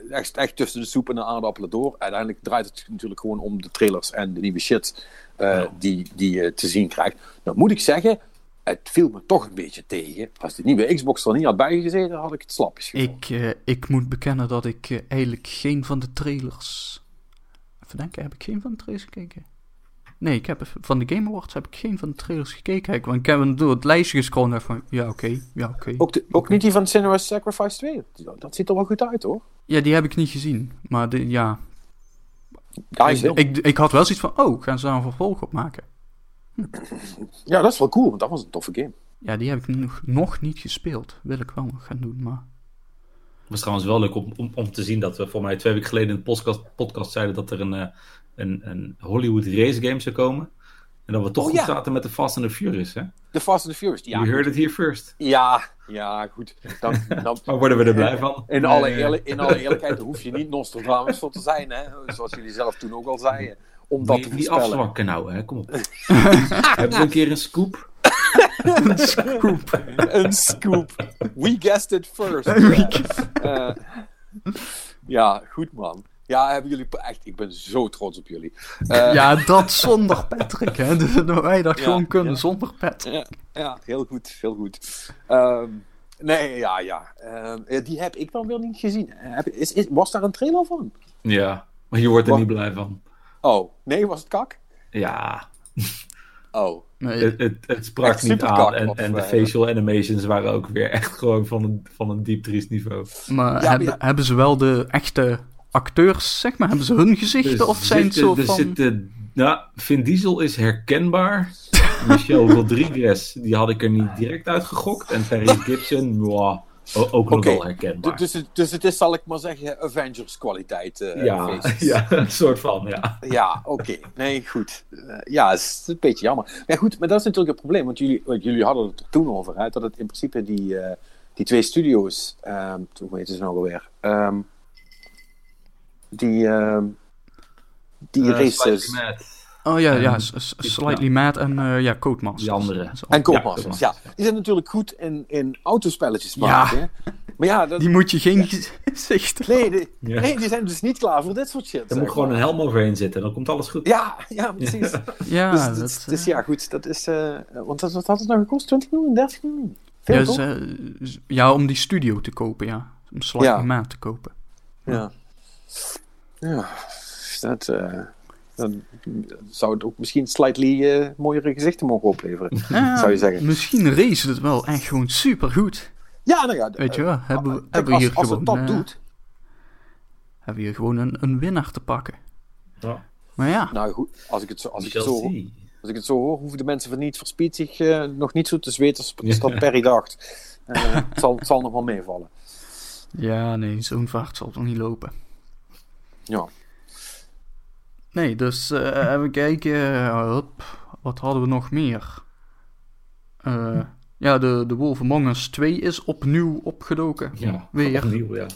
echt, echt tussen de soep en de aardappelen door. Uiteindelijk draait het natuurlijk gewoon om de trailers en de nieuwe shit ja. die, die je te zien krijgt. Dan moet ik zeggen, het viel me toch een beetje tegen. Als de nieuwe Xbox er niet had bijgezeten, had ik het slapjes gevonden. Ik, ik moet bekennen dat ik eigenlijk geen van de trailers... Even denken, heb ik geen van de trailers gekeken? Nee, ik heb van de Game Awards heb ik geen van de trailers gekeken. Ik, want ik heb hem door het lijstje gescrollen en van, ja oké, ja oké. Ook, de, ook niet die van Cinemas Sacrifice 2. Dat, ziet er wel goed uit hoor. Ja, die heb ik niet gezien. Maar de, ja, Ja, ik, ik, ik had wel zoiets van, oh, gaan ze daar een vervolg op maken? ja, dat is wel cool, want dat was een toffe game. Ja, die heb ik nog, nog niet gespeeld. Wil ik wel nog gaan doen, maar... Het was trouwens wel leuk om, om, om te zien dat we voor mij twee weken geleden in de podcast, podcast zeiden dat er een, eh, een, een Hollywood race game zou komen. En dat we toch Oh, goed ja. zaten met de Fast and the Furious, hè? The Fast and the Furious. Ja, You heard it here first. ja, ja, goed. Dan, dan, Maar worden we er blij van? in, alle eerlijk, in alle eerlijkheid hoef je niet Nostradamus voor te zijn, hè? zoals jullie zelf toen ook al zeiden. Om dat te voorspellen. afzwakken nou, hè? Kom op. Hebben we een keer een scoop? Scoop. Een scoop. We guessed it first. Eh, ja, goed man. Ja, hebben jullie echt. Ik ben zo trots op jullie. Eh, ja, dat zonder Patrick, hè. Dat wij dat Ja, gewoon kunnen ja. zonder Patrick. ja, ja, heel goed, heel goed. Ehm, nee, ja, ja. Ehm, ja, die heb ik dan weer niet gezien. Heb, is, is, was daar een trailer van? Ja, maar je wordt er Wat? niet blij van. Oh, nee, was het kak? Ja, Oh, Nee, het, het, het sprak Echt niet aan. En, en de eh, facial animations waren ook weer echt gewoon van een, van een diep triest niveau. maar maar hebben, ja. hebben ze wel de echte acteurs, zeg maar? Hebben ze hun gezichten Er of zijn het zitten- zo er van... zitten, nou, Vin Diesel is herkenbaar. Michelle Rodriguez, die had ik er niet direct uitgegokt. En Terry Gibson, wow, ook nog wel herkenbaar. dus, het- dus het is, zal ik maar zeggen, Avengers kwaliteit. eh, ja, ja, een soort van, ja. Ja, oké. Nee, goed. Eh, ja, het is een beetje jammer. Maar goed, maar dat is natuurlijk het probleem. Want jullie, want jullie hadden het er toen over. Hè, dat het in principe die, eh, die twee studio's... ehm hoe heet ze nou alweer? Ehm, die... ehm, die Eh, races... Slightly Mad. Oh ja, ja, Slightly Mad en eh, ja, Codemasters. Die andere. En Ja, Codemasters, ja, Codemasters. Die zijn natuurlijk goed in, in autospelletjes Ja. maken. Maar ja, dat, Die moet je geen gezicht nee, die, Ja. nee, die zijn dus niet klaar voor dit soort shit. Er moet gewoon een helm overheen zitten en dan komt alles goed. Ja, ja, precies. Ja, dus, dat, dus, eh, dus ja, goed. Dat is... eh, want dat, wat had het nou gekost? 20 miljoen? 30 miljoen? Veel, ja, ja, om die studio te kopen, ja. Om Slightly Ja. Mad te kopen. Ja. Ja, dat, eh, dan zou het ook misschien slightly eh, mooiere gezichten mogen opleveren. Ja, Zou je zeggen. Misschien race het wel echt gewoon super goed. Ja, nou ja. Weet je eh, wel, hebben we, kijk, hebben we als, hier als gewoon, het dat eh, doet, hebben we hier gewoon een, een winnaar te pakken. Ja. Maar ja, nou goed, als ik het zo, als ik het zo, als ik het zo hoor, hoeven de mensen van niet verspeed zich eh, nog niet zo te zweten als, als Ja. dat Perry dacht. Eh, het, zal, het zal nog wel meevallen. ja nee, zo'n vaart zal toch niet lopen. Ja. Nee, dus eh, even kijken. eh, hup, wat hadden we nog meer? Eh, ja, de, de Wolf Among Us 2 is opnieuw opgedoken. Ja, Weer. opnieuw, ja.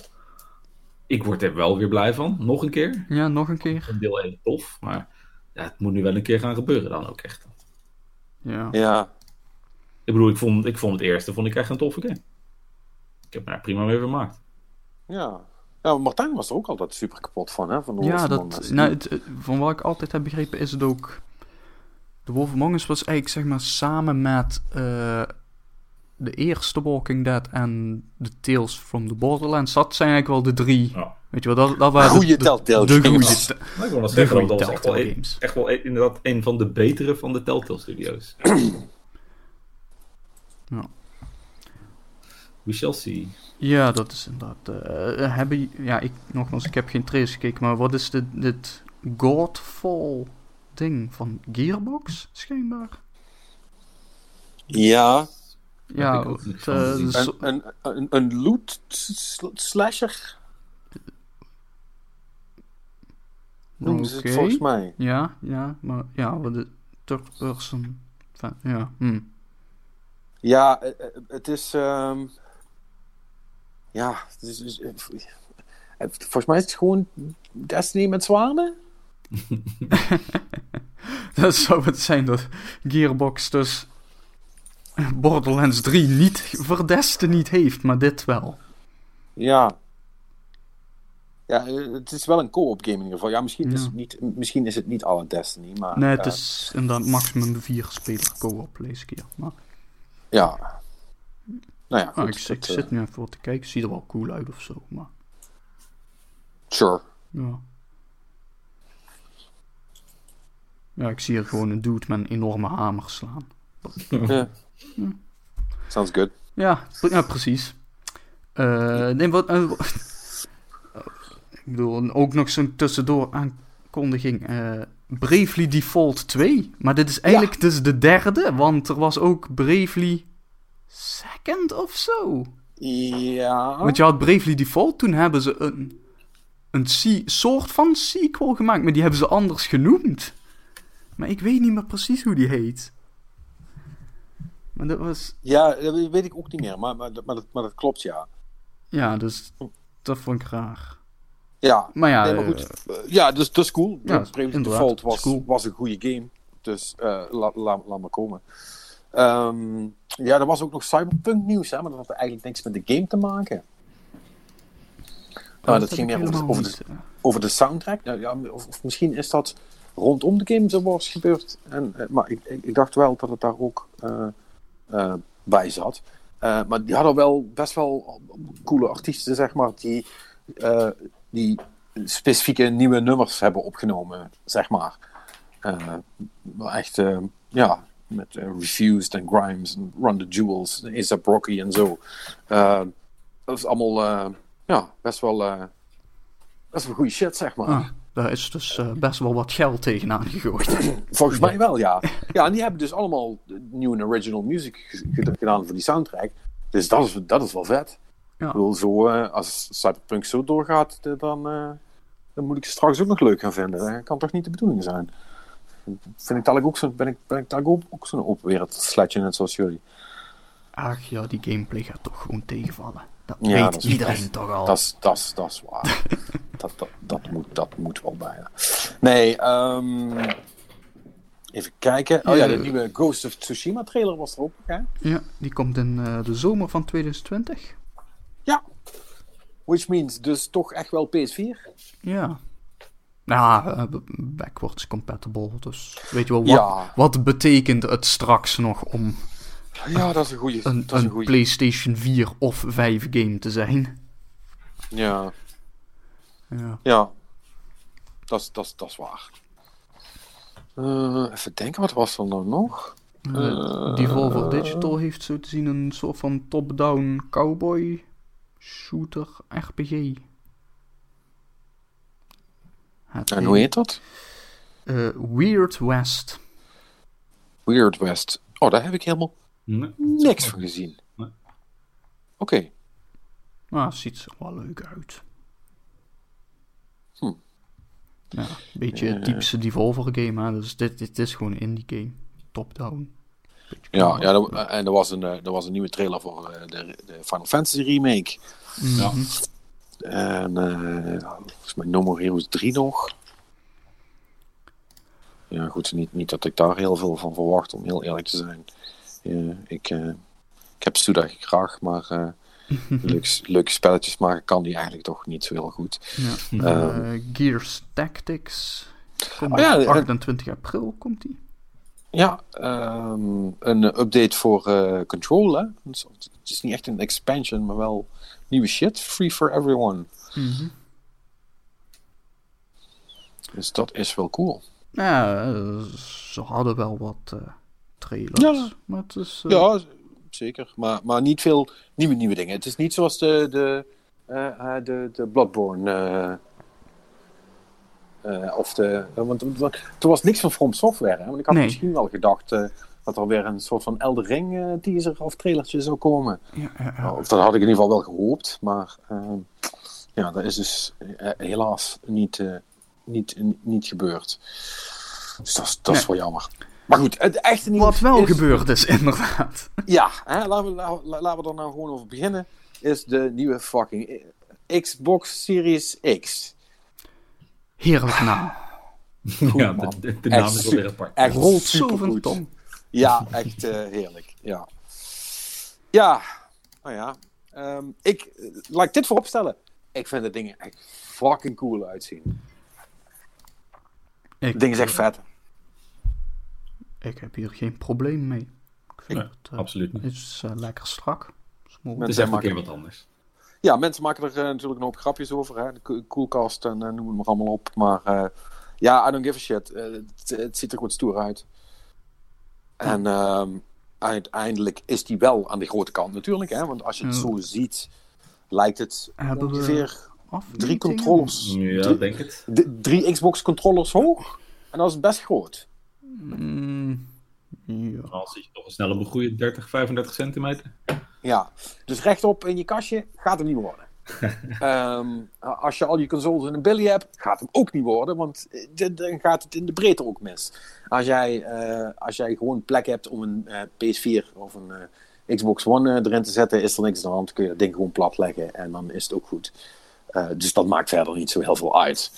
Ik word er wel weer blij van, nog een keer. Ja, nog een keer. Een deel 1 tof, maar ja, het moet nu wel een keer gaan gebeuren dan ook echt. Ja. Ja. Ik bedoel, ik vond, ik vond het eerste vond ik echt een toffe game. Ik heb me daar prima mee vermaakt. Ja. Ja, Martijn was er ook altijd super kapot van, hè? Van de Ja, dat, nou, het, van wat ik altijd heb begrepen is het ook... De Wolf Among Us was eigenlijk zeg maar samen met eh, de eerste Walking Dead en de Tales from the Borderlands. Dat zijn eigenlijk wel de drie... Ja. Weet je wel, dat, dat waren Goeie de, de, Telltale de goede games. de zeggen, goede dat was echt wel, Telltale een- games. echt wel een- inderdaad een van de betere van de Telltale Studios. Ja. We shall see. Ja, dat is inderdaad... eh, hebben, ja, ik, nogmaals, ik heb geen trailers gekeken, maar wat is dit, dit Godfall ding van Gearbox, schijnbaar? Ja, Ja, het, eh, een, een, een, een loot sl- slasher noemen ze het volgens mij. Ja, ja, maar ja, wat de third person. Ja, hm. Ja, het is. ehm, ja, het is, is- eh, eh, volgens mij is het gewoon Destiny met zwanen. Dat zou het zijn dat Gearbox dus Borderlands 3 niet voor Destiny heeft, maar dit wel. Ja. Ja, eh, het is wel een co-op game in ieder geval. Ja, misschien, Is, het niet, misschien is het niet alle Destiny, maar. Nee, het eh, is inderdaad maximum 4 speler co-op, ik hier. Maar Ja. Nou ja, goed. ah, ik, ik dat, eh, zit nu even voor te kijken, ziet er wel cool uit of zo, maar Sure. ja. Ja, ik zie hier gewoon een dude met een enorme hamer slaan. Ja. Sounds good. Ja, ja precies. Nee, wat... eh, ik bedoel, ook nog zo'n tussendoor aankondiging. eh Bravely Default 2. Maar dit is eigenlijk dus de derde, want er was ook Bravely Second of zo. Ja. Want je had Bravely Default, toen hebben ze een, een soort van sequel gemaakt, maar die hebben ze anders genoemd. Maar ik weet niet meer precies hoe die heet. Maar dat was... Ja, dat weet ik ook niet meer, maar, maar, maar, dat, maar dat klopt, ja. Ja, dus dat vond ik raar. Ja, Maar ja, nee, maar goed. Eh, ja, dus dat is cool. ja, Bravely Default was, cool. was een goede game. Dus eh, la- la- laat maar komen. Ehm, ja, er was ook nog Cyberpunk nieuws, hè, maar dat had eigenlijk niks met de game te maken. Nou, dat ging meer over, de, over de soundtrack. Nou, ja, of, of misschien is dat rondom de game zo was gebeurd. En, eh, maar ik, ik, dacht wel dat het daar ook eh, eh, bij zat. Maar die hadden wel best wel coole artiesten, zeg maar, die, die specifieke nieuwe nummers hebben opgenomen, zeg maar. Echt, ja, met eh, Refused en Grimes en Run the Jewels, A$AP Rocky en zo. Eh, dat is allemaal, eh, ja, best wel, best wel goede shit, zeg maar. Ah, daar is dus best wel wat geld tegenaan gegooid. Volgens mij wel, ja. Ja, en die hebben dus allemaal nieuwe en original music ge- ge- gedaan voor die soundtrack. Dus dat is, dat is wel vet. Ja. Ik bedoel, zo, als Cyberpunk zo doorgaat, dan, dan moet ik het straks ook nog leuk gaan vinden. Dat kan toch niet de bedoeling zijn? Vind ik dadelijk ook zo, ben ik, ben ik dadelijk ook, ook zo'n open wereld sletje, net zoals jullie. Ach ja, die gameplay gaat toch gewoon tegenvallen. Dat Ja, weet dat is- iedereen dat toch al. Dat is, dat is, dat is waar. dat, dat, dat, moet, dat moet wel bijna. Nee, ehm, even kijken. Oh ja, de nieuwe Ghost of Tsushima trailer was er ook. Hè? Ja, die komt in eh, de zomer van 2020. Ja. Which means dus toch echt wel PS4? Ja. Ja, eh, backwards compatible. Dus weet je wel, wat, Ja. wat betekent het straks nog om Ja, dat is een goede. een, dat is een. PlayStation 4 of 5 game te zijn? Ja, Ja. ja. Dat is, dat is, dat is waar. Eh, even denken, wat was er nou nog? Uh, Devolver Digital heeft zo te zien een soort van top-down cowboy shooter RPG. Het En hoe heet dat? eh, Weird West. Weird West. Oh, daar heb ik helemaal Nee. niks van gezien. Nee. Oké. Nou, ziet er wel leuk uit. Hm. Ja, een beetje Eh. het typische Devolver game, hè. Dus dit, dit is gewoon een indie game. Top-down. Ja, ja er- en er was, een, eh, er was een nieuwe trailer voor de, de Final Fantasy remake. Ja. En eh volgens mij No More Heroes 3 nog. Ja, goed, niet, niet dat ik daar heel veel van verwacht, om heel eerlijk te zijn. Ik, eh, ik heb Suda graag, maar eh, leuke, leuke spelletjes maken kan die eigenlijk toch niet zo heel goed. Ja. Ehm. Eh, Gears Tactics. Komt Oh ja, op eh, 28 april komt die. Ja, ehm, een update voor eh, Control, hè. Dus Het is niet echt een expansion, maar wel nieuwe shit. Free for everyone. Mhm. Dus dat is wel cool. Ja, eh, ze hadden wel wat eh, trailers. Ja. Maar het is... Ja, zeker. Maar, maar niet veel nieuwe, nieuwe dingen. Het is niet zoals de, de, de, de Bloodborne. Eh, of de. eh, want er was niks van From Software. Hè? Want ik had Nee. misschien wel gedacht eh, dat er weer een soort van Elder Ring eh, teaser of trailertje zou komen. ja, ja, ja. Of dat had ik in ieder geval wel gehoopt. Maar ja, dat is dus helaas niet, niet, niet gebeurd. Dus dat, is- dat is Nee. wel jammer. Maar goed, het echte nieuws Wat wel is- gebeurd is, inderdaad. ja, hè, laten, we, la- la- laten we er nou gewoon over beginnen. Is de nieuwe fucking Xbox Series X. Heerlijk naam. ja, man. de, Echt naam is wel weer apart. echt Rolt zo supergoed. tong. Ja, echt eh, heerlijk. Ja, ja nou ja. Ehm, ik, eh, laat ik dit voorop stellen. Ik vind de dingen echt fucking cool uitzien. Ik, Het ding is echt vet. Ik heb hier geen probleem mee. Ik vind Nee, het, eh, absoluut niet. het is lekker strak. Smooth. Het is even een keer wat anders. Ja, mensen maken er eh, natuurlijk een hoop grapjes over. Hè? De ko- koelkast en eh, noem het maar allemaal op. Maar eh, Ja, I don't give a shit. Het, ziet er goed stoer uit. En ehm, uiteindelijk is die wel aan de grote kant natuurlijk. Hè? Want als je het Ja. zo ziet, lijkt het Hebben we ongeveer drie controllers. Ja, drie, denk het. drie Xbox controllers hoog. En dat is best groot. Mm, ja. Dan zit je toch een snel op een goede 30, 35 centimeter. Ja, dus rechtop in je kastje gaat hem niet worden. Ehm, als je al je consoles in een billy hebt, gaat hem ook niet worden, want eh, dan gaat het in de breedte ook mis. Als jij, eh, als jij gewoon plek hebt om een eh, PS4 of een Xbox One erin te zetten, is er niks aan de hand. Kun je dat ding gewoon plat leggen en dan is het ook goed. Dus dat maakt verder niet zo heel veel uit.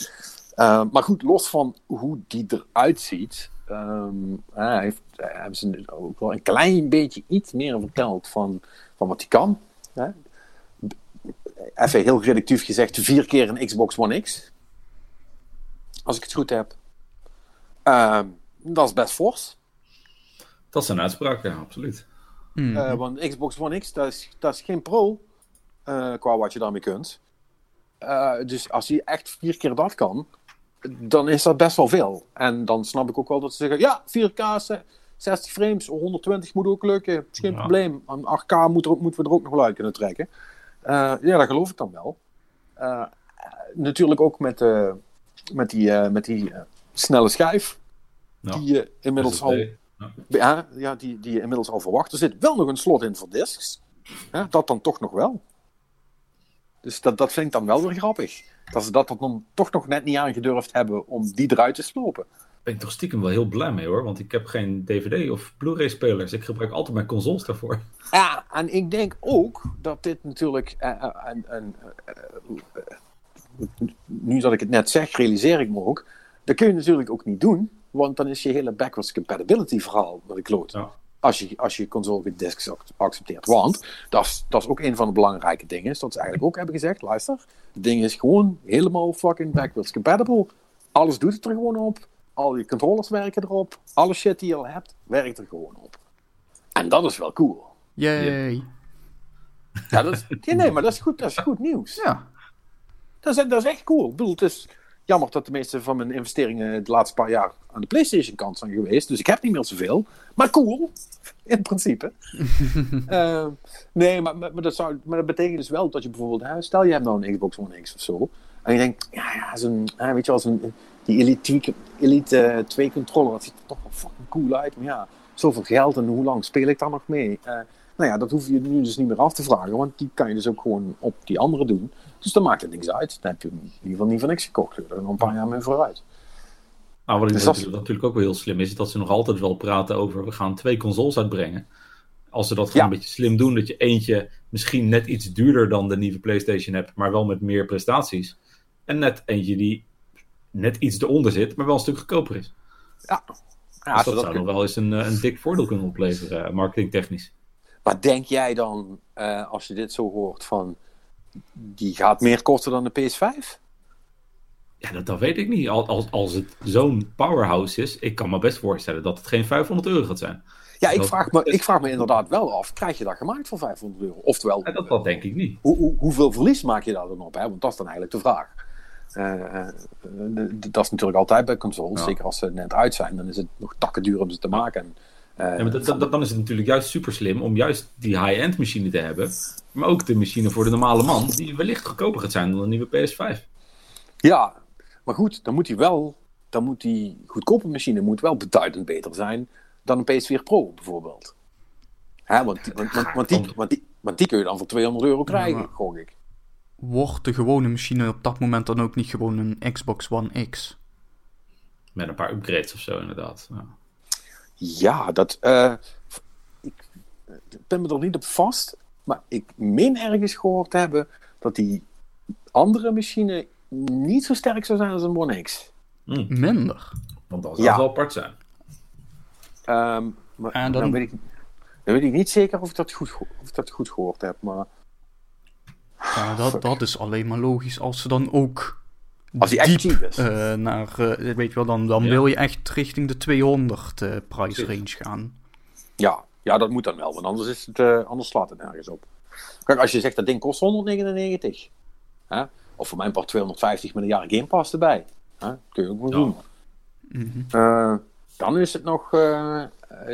Eh, maar goed, los van hoe die eruit ziet, ehm, eh, heeft, hebben ze ook wel een klein beetje iets meer verteld van, van wat hij kan. Hè? Even heel reductief gezegd, vier keer een Xbox One X. Als ik het goed heb. Ehm, dat is best fors. Dat is een uitspraak, ja, absoluut. Mm. Eh, want Xbox One X, dat is, dat is geen pro eh, qua wat je daarmee kunt. Eh, dus als hij echt vier keer dat kan, dan is dat best wel veel. En dan snap ik ook wel dat ze zeggen, ja, 4K, ze- 60 frames, 120 moet ook lukken, is geen Ja. probleem. Aan 8K moet er, ook- moeten we er ook nog wel uit kunnen trekken. Eh, ja, dat geloof ik dan wel. Eh, natuurlijk ook met, eh, met die, eh, met die snelle schijf, Ja. die je inmiddels al SSD. Ja. ja, ja die, die je inmiddels al verwacht. Er zit wel nog een slot in voor discs. Ja, dat dan toch nog wel. Dus dat, dat vind ik dan wel weer grappig. Dat ze dat dan toch nog net niet aangedurfd hebben om die eruit te slopen. ben ik toch stiekem wel heel blij mee hoor. Want ik heb geen DVD of Blu-ray spelers. Ik gebruik altijd mijn consoles daarvoor. Ja, en ik denk ook dat dit natuurlijk. eh, en- en, eh, eh, nu dat ik het net zeg, realiseer ik me ook. Dat kun je natuurlijk ook niet doen. Want dan is je hele backwards compatibility verhaal wat ik kloot. Ja. Als je, als je console met discs ac- accepteert. Want dat is, dat is ook een van de belangrijke dingen. Is dat ze eigenlijk ook hebben gezegd: luister, het ding is gewoon helemaal fucking backwards compatible. Alles doet het er gewoon op. Al je controllers werken erop. Alle shit die je al hebt, werkt er gewoon op. En dat is wel cool. Yay. Ja, dat is, nee, maar dat is goed, dat is goed nieuws. Ja. Dat is, dat is echt cool. Ik bedoel, het is jammer dat de meeste van mijn investeringen de laatste paar jaar aan de PlayStation kant zijn geweest. Dus ik heb niet meer zoveel. Maar cool, in principe. Eh, nee, maar, dat zou, maar dat betekent dus wel dat je bijvoorbeeld, hè, stel je hebt nou een Xbox One X of zo. En je denkt, ja, ja, zo'n, weet je wel, zo'n, die Elite 2, Elite eh, 2 controller, dat ziet er toch wel fucking cool uit. Maar ja, zoveel geld en hoe lang speel ik daar nog mee? Eh, nou ja, dat hoef je nu dus niet meer af te vragen, want die kan je dus ook gewoon op die andere doen. Dus dan maakt het niks uit. Dan heb je hem in ieder geval niet voor niks gekocht. Er nog een paar jaar mee vooruit. Maar wat ik Dus dat natuurlijk, ook wel heel slim is, is dat ze nog altijd wel praten over we gaan twee consoles uitbrengen. Als ze dat gewoon Ja. een beetje slim doen, dat je eentje misschien net iets duurder dan de nieuwe PlayStation hebt, maar wel met meer prestaties. En net eentje die net iets eronder zit, maar wel een stuk goedkoper is. Ja, dus zodat dat zou nog wel eens een, eh, een dik voordeel kunnen opleveren, eh, marketingtechnisch. Maar denk jij dan, eh, als je dit zo hoort, van die gaat meer kosten dan de PS5? Ja, dat, dat weet ik niet. Al- Als, als het zo'n powerhouse is, ik kan me best voorstellen dat het geen 500 euro gaat zijn. Ja, ik vraag, me, ik vraag me inderdaad wel af, krijg je dat gemaakt voor 500 euro? Oftewel, dat, dat denk ik niet. hoe, hoe, hoeveel verlies maak je daar dan op? Hè? Want dat is dan eigenlijk de vraag. Eh, eh, de- dat is natuurlijk altijd bij consoles, Ja. zeker als ze net uit zijn, dan is het nog takken duur om ze te maken. En, eh, Ja, maar dat, dat- dan is het natuurlijk juist super slim om juist die high-end machine te hebben. Maar ook de machine voor de normale man, die wellicht goedkoper gaat zijn dan een nieuwe PS5. Ja, maar goed, dan moet die wel, dan moet die goedkope machine moet wel beduidend beter zijn dan een PS4 Pro bijvoorbeeld. Hè, want, die- want, want, want, die, want, die, want die kun je dan voor 200 euro krijgen, gok ik. Wordt de gewone machine op dat moment dan ook niet gewoon een Xbox One X? Met een paar upgrades of zo, inderdaad. Ja. Ja, dat. eh, ik ben me er niet op vast, maar ik meen ergens gehoord te hebben dat die andere machine niet zo sterk zou zijn als een One X. Hm, Minder. want dat zou Ja. wel apart zijn. Ehm, maar En dan- dan... weet ik, dan weet ik niet zeker of ik dat goed, of ik dat goed gehoord heb, maar Ja, dat, dat is alleen maar logisch als ze dan ook als die echt diep cheap is. eh, naar, eh, weet je wel, dan, dan Ja. wil je echt richting de 200 eh price range gaan. Ja, ja, dat moet dan wel, want anders, is het, eh, anders slaat het nergens op. Kijk, als je zegt dat ding kost 199, hè? of voor mijn part 250 met een jaar Game Pass erbij, hè? kun je ook wel Ja. doen. Mhm. eh, dan is het nog, eh,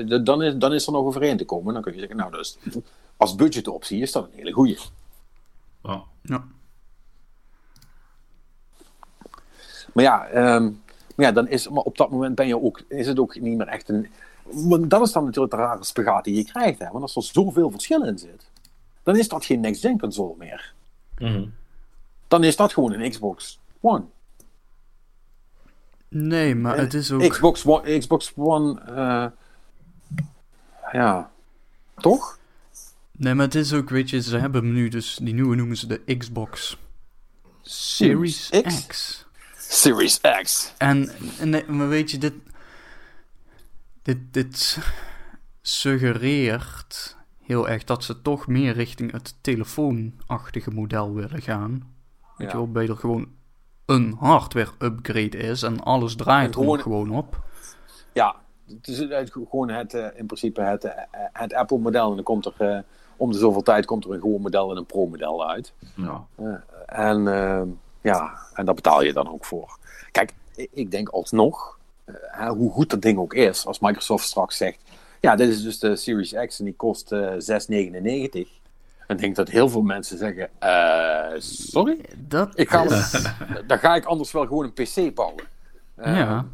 de- dan, is, dan is er nog overeen te komen. Dan kun je zeggen, nou, dat is, als budgetoptie is dat een hele goeie. Ja. Ja. Maar ja, ehm, maar ja dan is, maar op dat moment ben je ook, is het ook niet meer echt een. Want dat is dan natuurlijk de rare spagaat die je krijgt. Hè? Want als er zoveel verschil in zit, dan is dat geen next-gen console meer. Mhm. Dan is dat gewoon een Xbox One. Nee, maar het is ook... Xbox One, Xbox One eh, ja, toch? Nee, maar het is ook, weet je, ze hebben nu dus, die nieuwe noemen ze de Xbox Series X? X. Series X. En, en nee, maar weet je, dit, dit, dit suggereert heel erg dat ze toch meer richting het telefoonachtige model willen gaan. Weet Ja. je wel, bij er gewoon een hardware upgrade is en alles draait En er gewoon- gewoon op. Ja, het is het- gewoon het, eh, in principe het, eh, het Apple-model. En dan komt er eh, om de zoveel tijd komt er een gewoon model en een pro-model uit. Ja. En ja, en daar betaal je dan ook voor. Kijk, ik- denk alsnog, eh, hoe goed dat ding ook is, als Microsoft straks zegt, ja, dit is dus de Series X en die kost eh 6,99. Dan denk ik dat heel veel mensen zeggen, eh, sorry? Dat, Ik ga, dan ga ik anders wel gewoon een PC bouwen. Eh, ja.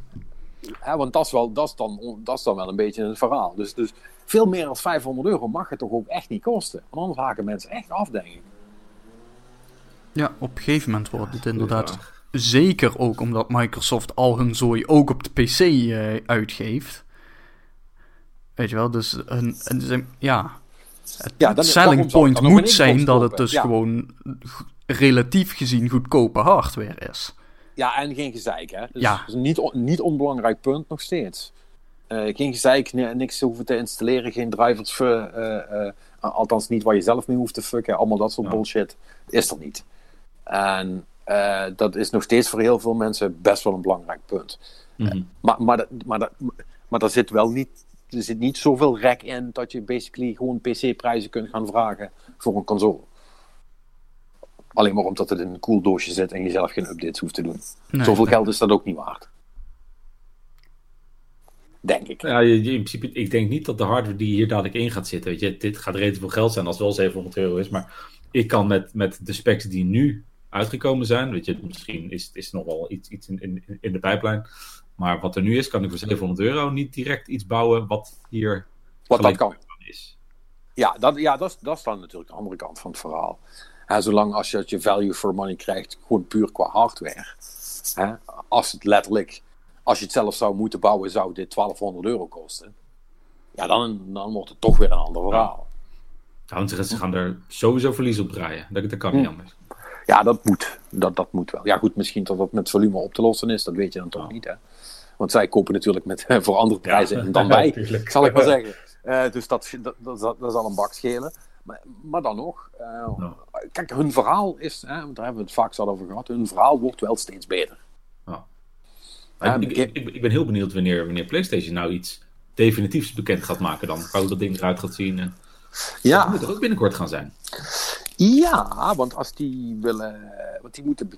hè, want dat is, wel, dat, is dan, dat is dan wel een beetje het verhaal. Dus, dus veel meer dan 500 euro mag het toch ook echt niet kosten. Want anders haken mensen echt af, denk ik. Ja, op een gegeven moment wordt het inderdaad. Zeker ook omdat Microsoft al hun zooi ook op de PC eh, uitgeeft. Weet je wel, dus een, een, ze- ja. Het Ja, dan- selling point dan moet zijn dat het dus Ja. gewoon relatief gezien goedkope hardware is. Ja, en geen gezeik, hè? Dus, Ja. Is een niet, on- niet onbelangrijk punt nog steeds. Eh, geen gezeik, ni- niks hoeven te installeren, geen drivers, eh, althans niet waar je zelf mee hoeft te fucken, allemaal dat soort Ja. bullshit, is er niet. En eh, dat is nog steeds voor heel veel mensen best wel een belangrijk punt. Mhm. Maar, maar, dat- maar, dat- maar daar zit wel niet, er zit niet zoveel rek in dat je basically gewoon PC-prijzen kunt gaan vragen voor een console. Alleen maar omdat het in een cool doosje zit en je zelf geen updates hoeft te doen. Nee, Zoveel geld is dat ook niet waard. Denk ik. Ja, in principe, ik denk niet dat de hardware die hier dadelijk in gaat zitten, weet je, dit gaat redelijk veel geld zijn als het wel 700 euro is, maar ik kan met, met de specs die nu uitgekomen zijn, weet je, misschien is, is nog wel iets, iets in, in, in de pijplijn, maar wat er nu is, kan ik voor 700 euro niet direct iets bouwen wat hier Wat dat kan. is. Ja, dat, ja dat, is- dat is dan natuurlijk de andere kant van het verhaal. Hè, zolang als je het je value for money krijgt, gewoon puur qua hardware. Als het letterlijk, als je het zelf zou moeten bouwen, zou dit 1200 euro kosten. Ja, dan, dan wordt het toch weer een ander verhaal. Nou, ze ze gaan er sowieso verlies op draaien. Dat, dat kan niet Hm. anders. Ja, dat moet. Dat, dat moet wel. Ja, goed, misschien dat dat met volume op te lossen is, dat weet je dan toch Ja. niet. Hè? Want zij kopen natuurlijk met, voor andere prijzen en dan wij, zal ik maar zeggen. Eh, dus dat, dat, dat, dat, dat zal een bak schelen. Maar, maar dan nog, eh, Ja. kijk, hun verhaal is, hè, want daar hebben we het vaak al over gehad, hun verhaal wordt wel steeds beter. Ja. Ja, ik, ik, ik, ik ben heel benieuwd wanneer, wanneer PlayStation nou iets definitiefs bekend gaat maken dan. Hoe dat ding eruit gaat zien. En... Dat Ja, moet er ook binnenkort gaan zijn. Ja, want als die willen, want die moeten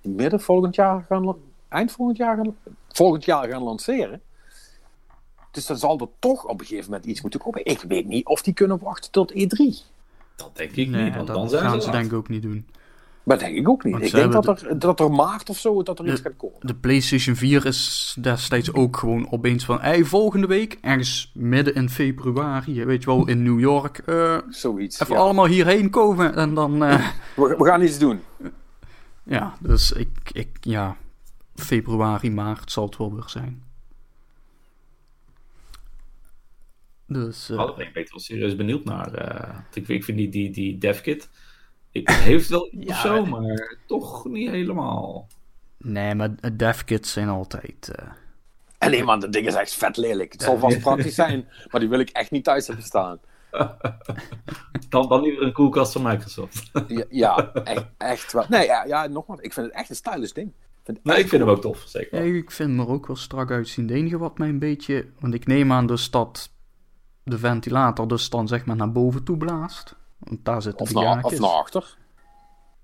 midden volgend jaar gaan, eind volgend jaar gaan, volgend jaar gaan lanceren. Dus dan zal er toch op een gegeven moment iets moeten komen. Ik weet niet of die kunnen wachten tot E3. Dat denk ik Nee, niet, want dan dat zijn gaan ze ze denk ik ook niet doen. Maar denk ik ook niet. Want Ik denk dat er, dat er maart of zo dat er iets gaat komen. De PlayStation 4 is destijds ook gewoon opeens van... Hey, volgende week, ergens midden in februari, weet je wel, in New York... eh, Zoiets. even ja. allemaal hierheen komen en dan... eh, We, we gaan iets doen. ja, dus ik, ik... Ja, februari, maart zal het wel weer zijn. Dus... eh, Oh, ik ben wel serieus benieuwd naar. eh, ik, ik vind die, die, die devkit. Ik het heeft wel iets Ja, of zo, maar toch niet helemaal. nee, maar devkits zijn altijd... eh, En nee man, dat ding is echt vet lelijk. Het zal vast praktisch zijn, maar die wil ik echt niet thuis hebben staan. Dan, dan liever een koelkast van Microsoft. Ja, ja echt, echt wel. Nee, ja, ja, nogmaals, ik vind het echt een stylish ding. Ik vind het Nee, ik vind hem ook tof, zeker. Ja, ik vind hem er ook wel strak uitzien. Het enige wat mij een beetje... Want ik neem aan dus dat de ventilator dus dan zeg maar naar boven toe blaast. Want daar zitten Of de gaatjes. of naar achter.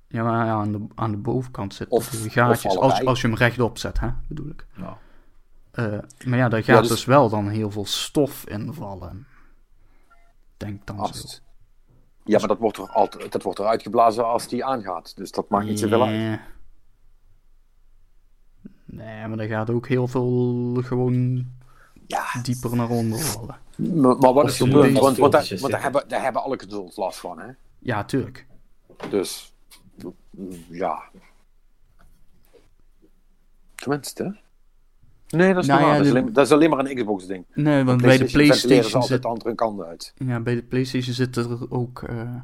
Ja, maar ja, aan, de, aan de bovenkant zitten Of- de of gaatjes. als, als je hem rechtop zet, hè, bedoel ik. Eh, maar ja, daar gaat dus... dus... wel dan heel veel stof in vallen. Denk dan als... zo. Ja, maar dat wordt, er altijd, dat wordt eruit geblazen als die aangaat. Dus dat maakt niet zoveel uit. Nee, maar er gaat ook heel veel gewoon ja. dieper naar onder vallen. Maar, maar wat is er Want, want, daar, want daar, hebben, daar hebben alle consoles last van, hè? Ja, tuurlijk. Dus, ja. Tenminste. Nee, dat is, nou ja, dat, is alleen, dat is, alleen, maar een Xbox-ding. Nee, want bij de PlayStation zit altijd de andere kant uit. Ja, bij de PlayStation zit er ook. Uh...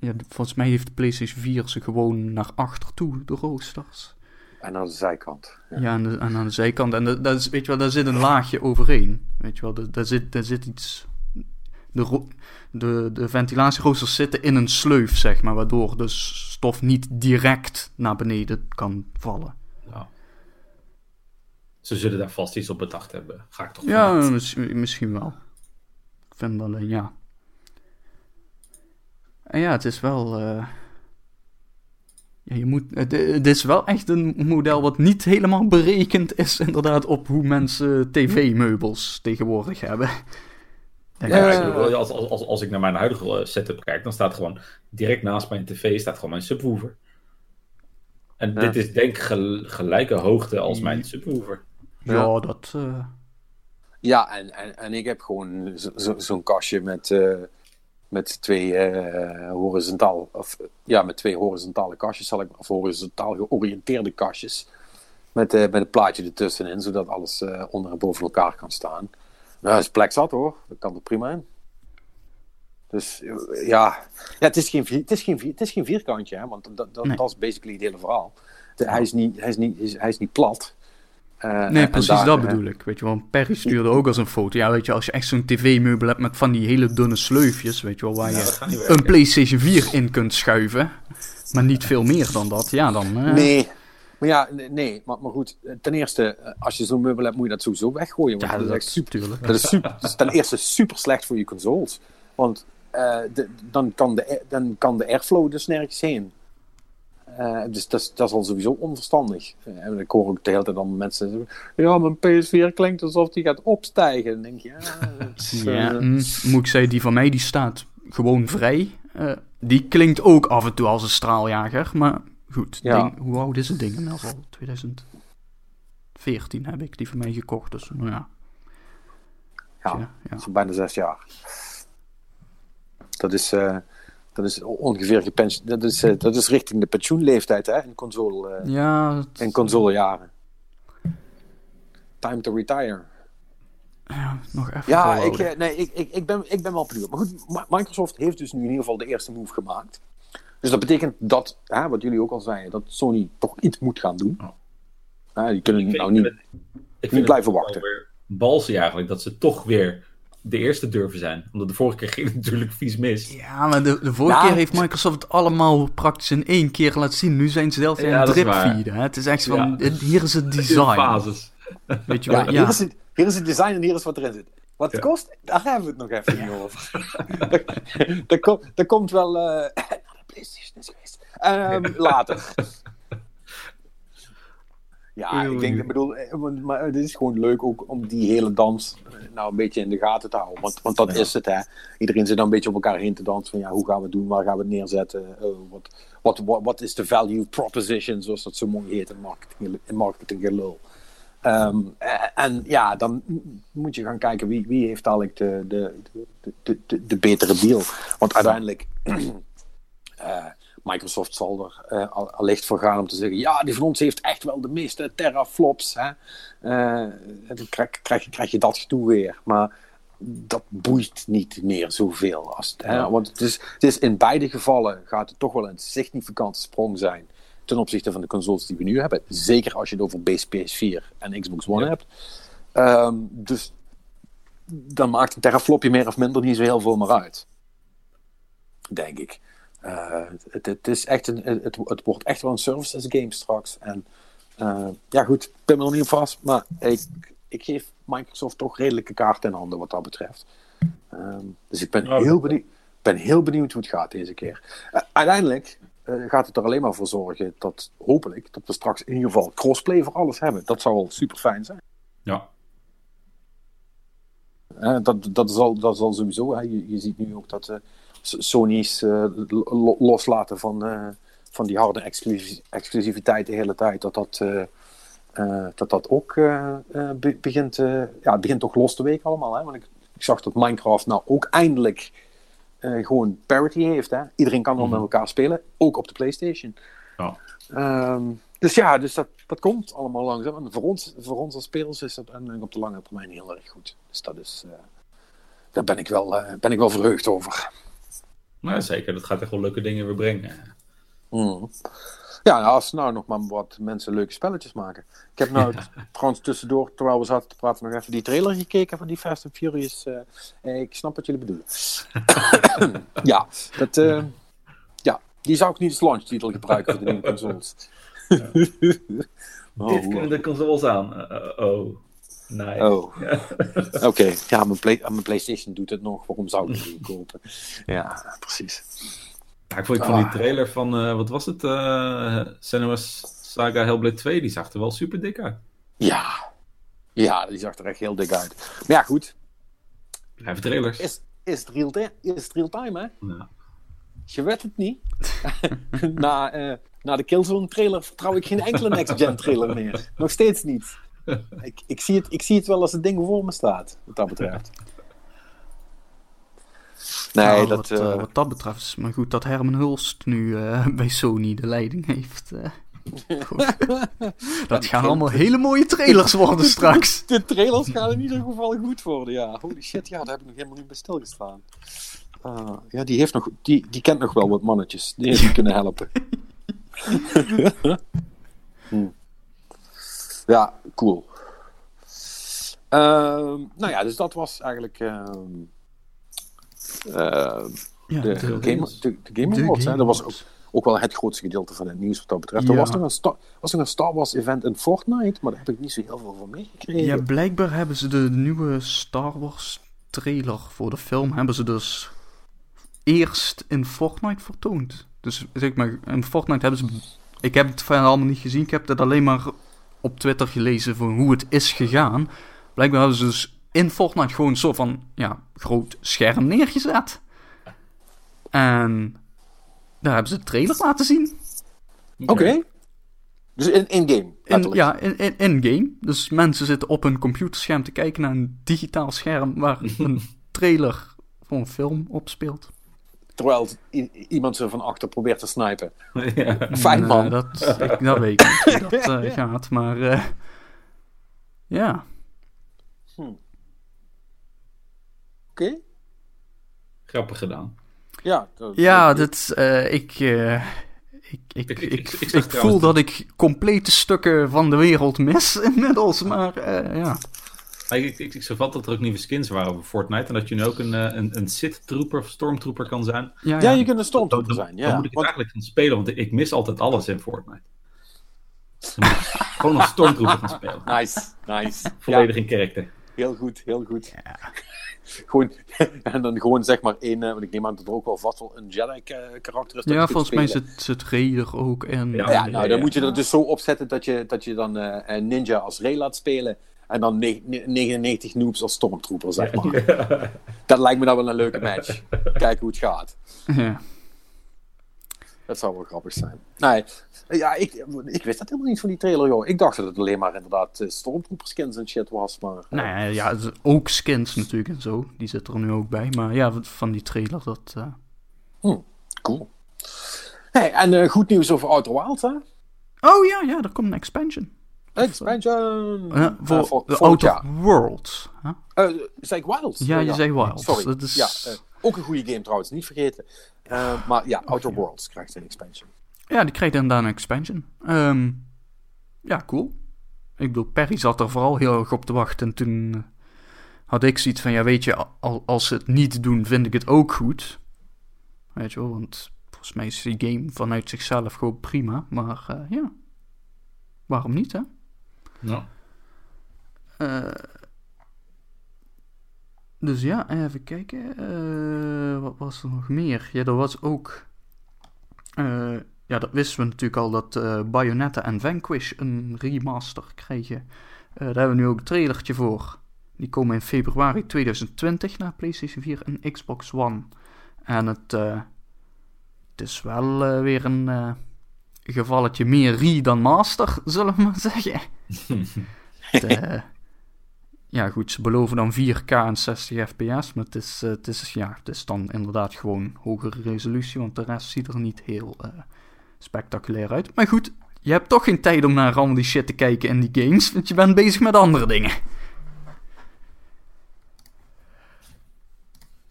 Ja, volgens mij heeft de PlayStation 4 ze gewoon naar achter toe, de roosters. En aan de zijkant. Ja, ja en, de, en, aan de zijkant. En dat is, weet je wel, daar zit een laagje overheen. Weet je wel, daar, zit, daar zit iets. De, de, de ventilatieroosters zitten in een sleuf, zeg maar, waardoor de stof niet direct naar beneden kan vallen. Ja. Ze zullen daar vast iets op bedacht hebben, ga ik toch Ja, misschien, misschien wel. Ik vind alleen, ja. En ja, het is wel. Uh... Ja, je moet, het, het, is wel echt een model wat niet helemaal berekend is, inderdaad, op hoe mensen tv-meubels tegenwoordig hebben. Ja, als, als, als, als ik naar mijn huidige eh, setup kijk, dan staat gewoon direct naast mijn tv staat gewoon mijn subwoofer. En dit is denk ik gelijke hoogte als mijn subwoofer. Ja, dat... Uh... Ja, en, en, en ik heb gewoon zo'n zo kastje met, uh, met twee uh, horizontaal... Of, ja, met twee horizontale kastjes, zal ik, of horizontaal georiënteerde kastjes. Met, met een plaatje ertussenin, zodat alles onder en boven elkaar kan staan. Nou, is plek zat hoor. Dat kan er prima in. Dus ja, ja het, is geen, het, is geen, het is geen vierkantje, hè, want dat, dat, dat is basically het hele verhaal. Hij is niet, hij is niet, hij is niet plat. Uh, nee, precies dat bedoel ik. Weet je wel, Perry stuurde ook als een foto. Ja, weet je, als je echt zo'n tv-meubel hebt met van die hele dunne sleufjes, weet je wel, waar je een PlayStation 4 in kunt schuiven, maar niet veel meer dan dat, ja, dan. Uh... Nee, maar ja, nee, maar, maar goed, ten eerste, eh, als je zo'n meubel hebt, moet je dat sowieso weggooien. Want ja, dat, is echt super. Dat is, super, dat is ten eerste super slecht voor je consoles. Want uh, de, dan, kan de, dan kan de airflow dus nergens heen. Uh, dus dat is, dat is al sowieso onverstandig. Uh, en ik hoor ook de hele tijd dan mensen zeggen: Ja, mijn PS4 klinkt alsof die gaat opstijgen. Dan denk je: Ja, ja mm, moet ik zeggen, die van mij die staat gewoon vrij. die klinkt ook af en toe als een straaljager, maar Goed, ding, hoe oud is het ding inmiddels al? 2014 heb ik die van mij gekocht, dus nou ja. Ja, ja, bijna zes jaar. Dat is, uh, dat is ongeveer gepensioneerd. Dat is, uh, dat is richting de pensioenleeftijd, hè, in console, uh, ja, in consolejaren. Time to retire. Ja, nog even. Ja, ik, nee, ik, ik, ik, ben, ik ben wel benieuwd. Maar goed, Microsoft heeft dus nu in ieder geval de eerste move gemaakt. Dus dat betekent dat, hè, wat jullie ook al zeiden, dat Sony toch iets moet gaan doen. Oh. die kunnen nou niet, ik niet blijven wachten. Balsy eigenlijk, dat ze toch weer de eerste durven zijn. Omdat de vorige keer ging het natuurlijk vies mis. Ja, maar de, de vorige keer heeft Microsoft het allemaal praktisch in één keer laten zien. Nu zijn ze zelfs in ja, drip feeden. Het is echt van, hier is het design. fases. Weet je wel, ja, Hier, is het, hier is het design en hier is wat erin zit. Wat het kost, daar hebben we het nog even niet over. er, komt wel... Uh, PlayStation is geweest. Um, later. Ja, ik denk, ik bedoel, eh, maar het is gewoon leuk ook om die hele dans eh, nou een beetje in de gaten te houden. Want, want dat is het, hè. Iedereen zit dan een beetje op elkaar heen te dansen van, ja, hoe gaan we het doen, waar gaan we het neerzetten, uh, wat, wat, wat, wat is de value proposition, zoals dat zo mooi heet in marketing, in marketing gelul. Um, en ja, dan moet je gaan kijken wie, wie heeft eigenlijk de, de, de, de, de, de betere deal. Want uiteindelijk Uh, Microsoft zal er uh, allicht voor gaan om te zeggen: ja, die van ons heeft echt wel de meeste teraflops. Hè? Uh, dan krijg, krijg, krijg, je dat gedoe weer. Maar dat boeit niet meer zoveel. Als het, hè? Want het is, het is in beide gevallen gaat het toch wel een significante sprong zijn ten opzichte van de consoles die we nu hebben. Zeker als je het over base PS4 en Xbox One hebt. Um, dus dan maakt een teraflopje meer of minder niet zo heel veel meer uit. Denk ik. Uh, het, het, is echt een, het, het wordt echt wel een services game straks. En uh, ja, goed, ik ben er niet op vast, maar ik, ik geef Microsoft toch redelijke kaarten in handen wat dat betreft. Um, dus ik ben, heel benieuwd, ben heel benieuwd hoe het gaat deze keer. Uh, uiteindelijk gaat het er alleen maar voor zorgen dat, hopelijk, dat we straks in ieder geval crossplay voor alles hebben. Dat zou wel super fijn zijn. Ja. Eh, dat, dat, is al, dat is al sowieso. Hè. Je, je ziet nu ook dat eh, Sony's eh, lo- loslaten van, eh, van die harde exclusi- exclusiviteit de hele tijd, dat dat, eh, dat, dat ook be- begint, ja, het begint toch los te weken allemaal. Hè? Want ik, ik zag dat Minecraft nou ook eindelijk gewoon parity heeft. Hè? Iedereen kan wel Mhm. met elkaar spelen, ook op de PlayStation. Ja. Ehm, dus ja, dus dat, dat komt allemaal langzaam. En voor ons, voor ons als spelers is dat op de lange termijn heel erg goed. Dus dat is, daar ben ik, wel, eh, ben ik wel verheugd over. Nou, zeker. Dat gaat echt wel leuke dingen weer brengen. Mm. Ja, nou, als nou nog maar wat mensen leuke spelletjes maken. Ik heb nou trouwens tussendoor, terwijl we zaten te praten, nog even die trailer gekeken van die Fast and Furious. eh, eh, ik snap wat jullie bedoelen. ja, dat, eh, ja, die zou ik niet als launchtitel gebruiken voor de nieuwe consoles. Oh, Dit kunnen de consoles aan. Uh, oh. Nice. Oh, oké. Ja, mijn, play, mijn PlayStation doet het nog. Waarom zou ik die kopen? Ja, precies. Ja, ik vond ik van die Ah. trailer van, eh, wat was het? eh Senua's Saga Hellblade 2, die zag er wel super dik uit. Ja. Ja, die zag er echt heel dik uit. Maar ja, goed. Blijven trailers. Is, is, het, real is het real time, hè? Ja. Je weet het niet. na, eh, na de Killzone trailer vertrouw ik geen enkele next-gen trailer meer. Nog steeds niet. Ik, ik, zie het, ik zie het wel als het ding voor me staat, wat dat betreft. Nee, Nou, dat... wat, eh, eh, wat dat betreft is maar goed dat Herman Hulst nu eh, bij Sony de leiding heeft. eh. Dat gaan allemaal hele mooie trailers worden straks. De trailers gaan in ieder geval goed worden, ja. Holy shit, ja, daar heb ik nog helemaal niet bij stilgestaan. Ja, die, heeft nog, die, die kent nog wel wat mannetjes. Die heeft kunnen helpen. Hm. Ja, cool. Ehm, nou ja, dus dat was eigenlijk ehm, ehm, Ja, de, de- game, de, de Game Awards. Dat was ook, ook wel het grootste gedeelte van het nieuws wat dat betreft. Er was nog, een Star, was nog een Star Wars event in Fortnite, maar daar heb ik niet zo heel veel van meegekregen. Ja, blijkbaar hebben ze de nieuwe Star Wars trailer voor de film hebben ze dus eerst in Fortnite vertoond. Dus zeg maar, in Fortnite hebben ze... Ik heb het verder allemaal niet gezien, ik heb het alleen maar op Twitter gelezen van hoe het is gegaan. Blijkbaar hebben ze dus in Fortnite gewoon zo van, ja, groot scherm neergezet. En daar hebben ze de trailer laten zien. Oké. Dus in, in game. In, ja, in, in, in game. Dus mensen zitten op een computerscherm te kijken naar een digitaal scherm waar een trailer voor een film op speelt. Terwijl iemand ze van achter probeert te snipen. ja. Fijn man. eh, dat, ik, dat weet ik niet hoe dat eh, gaat, maar eh, ja. Oké. Grappig gedaan. Ja, dat- Ja, dit, eh, ik, eh, ik, ik, Ik- ik, ik- voel dat ik complete stukken van de wereld mis inmiddels, maar eh, ja. Ik, ik, ik, dat er ook nieuwe skins waren voor Fortnite. En dat je nu ook een, eh, een, een Sith-trooper of stormtrooper kan zijn. Ja, Ja, ja. je kunt een stormtrooper Dan- zijn. Dan Ja. moet ik het Want- eigenlijk gaan spelen, want ik mis altijd alles in Fortnite. Dan moet ik gewoon als stormtrooper gaan spelen. Nice, nice. Volledig Ja, in karakter. heel goed, heel goed. gewoon, en dan gewoon zeg maar één, eh, want ik neem aan dat er ook wel vast wel een Jedi-karakter is. dat je Ja, volgens mij spelen. zit, zit Raider ook in. Ja, Ja, nou, dan ja. moet je dat dus zo opzetten dat je, dat je dan eh, een ninja als Rey laat spelen. En dan ne- ne- 99 noobs als stormtrooper, zeg maar. Dat lijkt me nou wel een leuke match. Kijken hoe het gaat. Ja. Dat zou wel grappig zijn. Nee, ja, ik, ik wist dat helemaal niet van die trailer, joh. Ik dacht dat het alleen maar inderdaad eh, stormtrooper skins en shit was, maar... eh, Nou ja, ook skins natuurlijk en zo. Die zitten er nu ook bij. Maar ja, van die trailer, dat... eh, Cool. Hey, en goed nieuws over Outer Wilds, hè? Oh ja, ja, er komt een expansion. Expansion! Ja, voor vol- de Outer jaar. Worlds. Eh, zei ik Wilds? Ja, je zei Wilds. Sorry. Dat is- Ja, eh, ook een goede game trouwens, niet vergeten. Eh, maar ja, Outer Worlds krijgt een expansion. Ja, die krijgt inderdaad een expansion. Ehm, ja, cool. Ik bedoel, Perry zat er vooral heel erg op te wachten. En toen had ik zoiets van, ja, weet je, al, als ze het niet doen, vind ik het ook goed. Weet je wel, want volgens mij is die game vanuit zichzelf gewoon prima. Maar eh, ja, waarom niet, hè? Ja. Eh, dus ja, even kijken. Eh, wat was er nog meer? Ja, er was ook. eh, ja, dat wisten we natuurlijk al dat Bayonetta en Vanquish een remaster kregen. daar hebben we nu ook een trailertje voor. Die komen in februari 2020 naar PlayStation 4 en Xbox One. En het, uh, het is wel uh, weer een uh, gevalletje meer re dan master, zullen we maar zeggen. De, ja, goed, ze beloven dan 4K en 60 fps, maar het is, het, is, ja, het is dan inderdaad gewoon hogere resolutie, want de rest ziet er niet heel spectaculair uit. Maar goed, je hebt toch geen tijd om naar allemaal die shit te kijken in die games, want je bent bezig met andere dingen.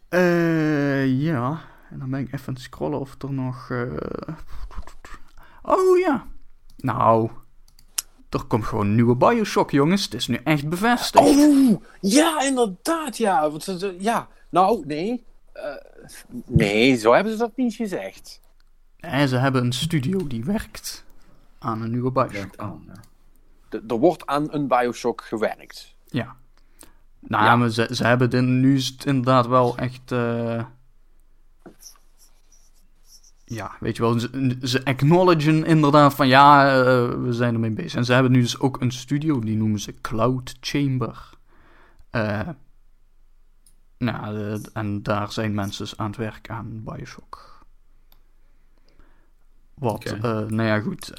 Eh, ja. En dan ben ik even aan het scrollen of er nog. Uh... Oh ja. Nou. Er komt gewoon een nieuwe Bioshock, jongens. Het is nu echt bevestigd. Oh, ja, inderdaad, ja. Ja, nou, nee. Uh, nee, zo hebben ze dat niet gezegd. Nee, ze hebben een studio die werkt aan een nieuwe Bioshock. Aan, ja. Er wordt aan een Bioshock gewerkt. Ja. Nou, ja. maar ze, ze hebben dit, nu inderdaad wel echt. Uh... Ja, weet je wel, ze, ze acknowledgen inderdaad van ja, uh, we zijn ermee bezig. En ze hebben nu dus ook een studio, die noemen ze Cloud Chamber. Uh, nou, en daar zijn mensen dus aan het werk aan Bioshock. Wat, okay. nou ja, goed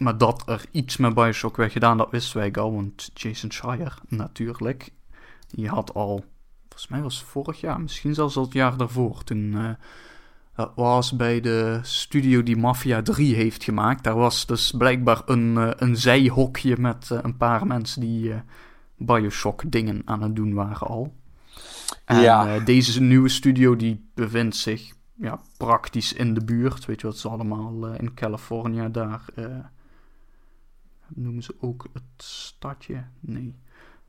maar dat er iets met Bioshock werd gedaan, dat wisten wij al. Want Jason Schreier, natuurlijk, die had al, volgens mij was het vorig jaar, misschien zelfs al het jaar daarvoor. Toen dat was bij de studio die Mafia 3 heeft gemaakt. Daar was dus blijkbaar een, uh, een zijhokje met uh, een paar mensen die Bioshock dingen aan het doen waren al. En ja. deze nieuwe studio die bevindt zich ja, praktisch in de buurt. Weet je wat ze allemaal in Californië daar noemen ze ook het stadje? Nee.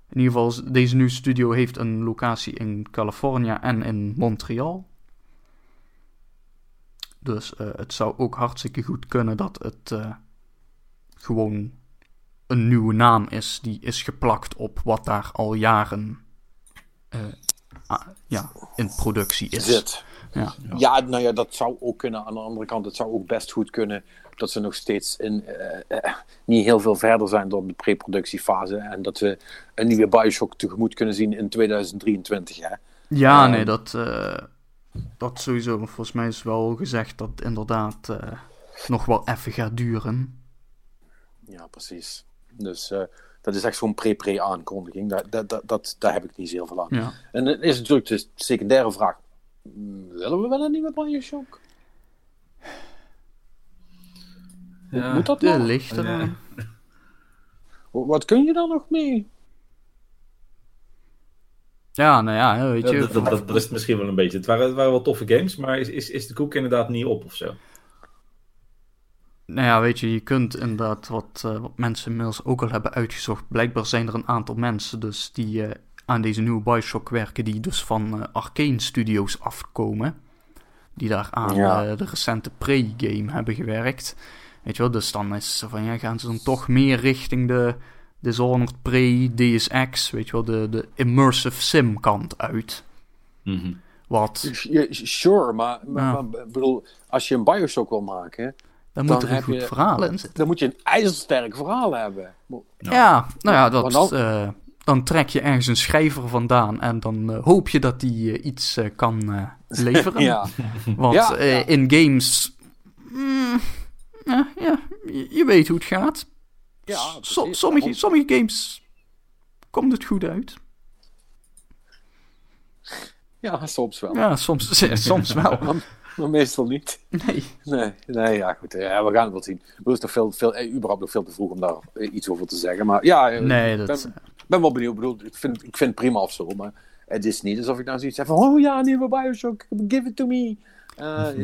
In ieder geval, deze nieuwe studio heeft een locatie in Californië en in Montreal. Dus uh, het zou ook hartstikke goed kunnen dat het uh, gewoon een nieuwe naam is die is geplakt op wat daar al jaren uh, ah, ja, in productie is. Zit. Ja. ja, nou ja, dat zou ook kunnen. Aan de andere kant, het zou ook best goed kunnen dat ze nog steeds in, uh, uh, niet heel veel verder zijn dan de preproductiefase. En dat we een nieuwe Bioshock tegemoet kunnen zien in 2023. Hè? Ja, um, nee, dat, dat sowieso. Maar volgens mij is wel gezegd dat het inderdaad nog wel even gaat duren. Ja, precies. Dus dat is echt zo'n pre-pre-aankondiging. Dat, dat, dat, dat, daar heb ik niet zo veel aan. Ja. En dan is natuurlijk de secundaire vraag. Willen we wel een nieuwe Bioshock? Ja, Moet dat De nog? Wat kun je dan nog mee? Ja, nou ja, weet je. Dat, dat, dat, dat is het misschien wel een beetje. Het waren, het waren wel toffe games, maar is, is, is de koek inderdaad niet op of zo? Nou ja, weet je, je kunt inderdaad wat, uh, wat mensen inmiddels ook al hebben uitgezocht. Blijkbaar zijn er een aantal mensen dus die uh, aan deze nieuwe Bioshock werken, die dus van uh, Arcane Studios afkomen. Die daar aan Ja. de recente pre-game hebben gewerkt. Weet je wel, dus dan is het van ja, gaan ze dan toch meer richting de Dishonored Pre, DSX, weet je wel, de, de immersive sim kant uit. Mhm. Wat, Sure, maar, maar, Ja. maar ik bedoel, als je een Bioshock wil maken, dan Dan moet er een goed je- verhaal in zitten. dan moet je een ijzersterk verhaal hebben. Ja, nou ja, dat, dan- eh, dan trek je ergens een schrijver vandaan en dan eh, hoop je dat die eh, iets kan leveren. Ja, Want Ja, ja. in games, mm, ja, ja, je, je weet hoe het gaat. Ja So- sommige, games komt het goed uit. Ja, soms wel. Ja, soms, soms wel. Maar meestal niet. Nee. Nee, nee ja, goed. Ja, we gaan het wel zien. Het is nog veel, veel, eh, überhaupt nog veel te vroeg om daar eh, iets over te zeggen. Maar ja, eh, Nee, ik dat... ben, ben wel benieuwd. Ik, bedoel, ik, vind, ik vind het prima of zo. Maar het is niet alsof ik nou zoiets heb van... Oh ja, nieuwe Bioshock, give it to me. Eh, eh,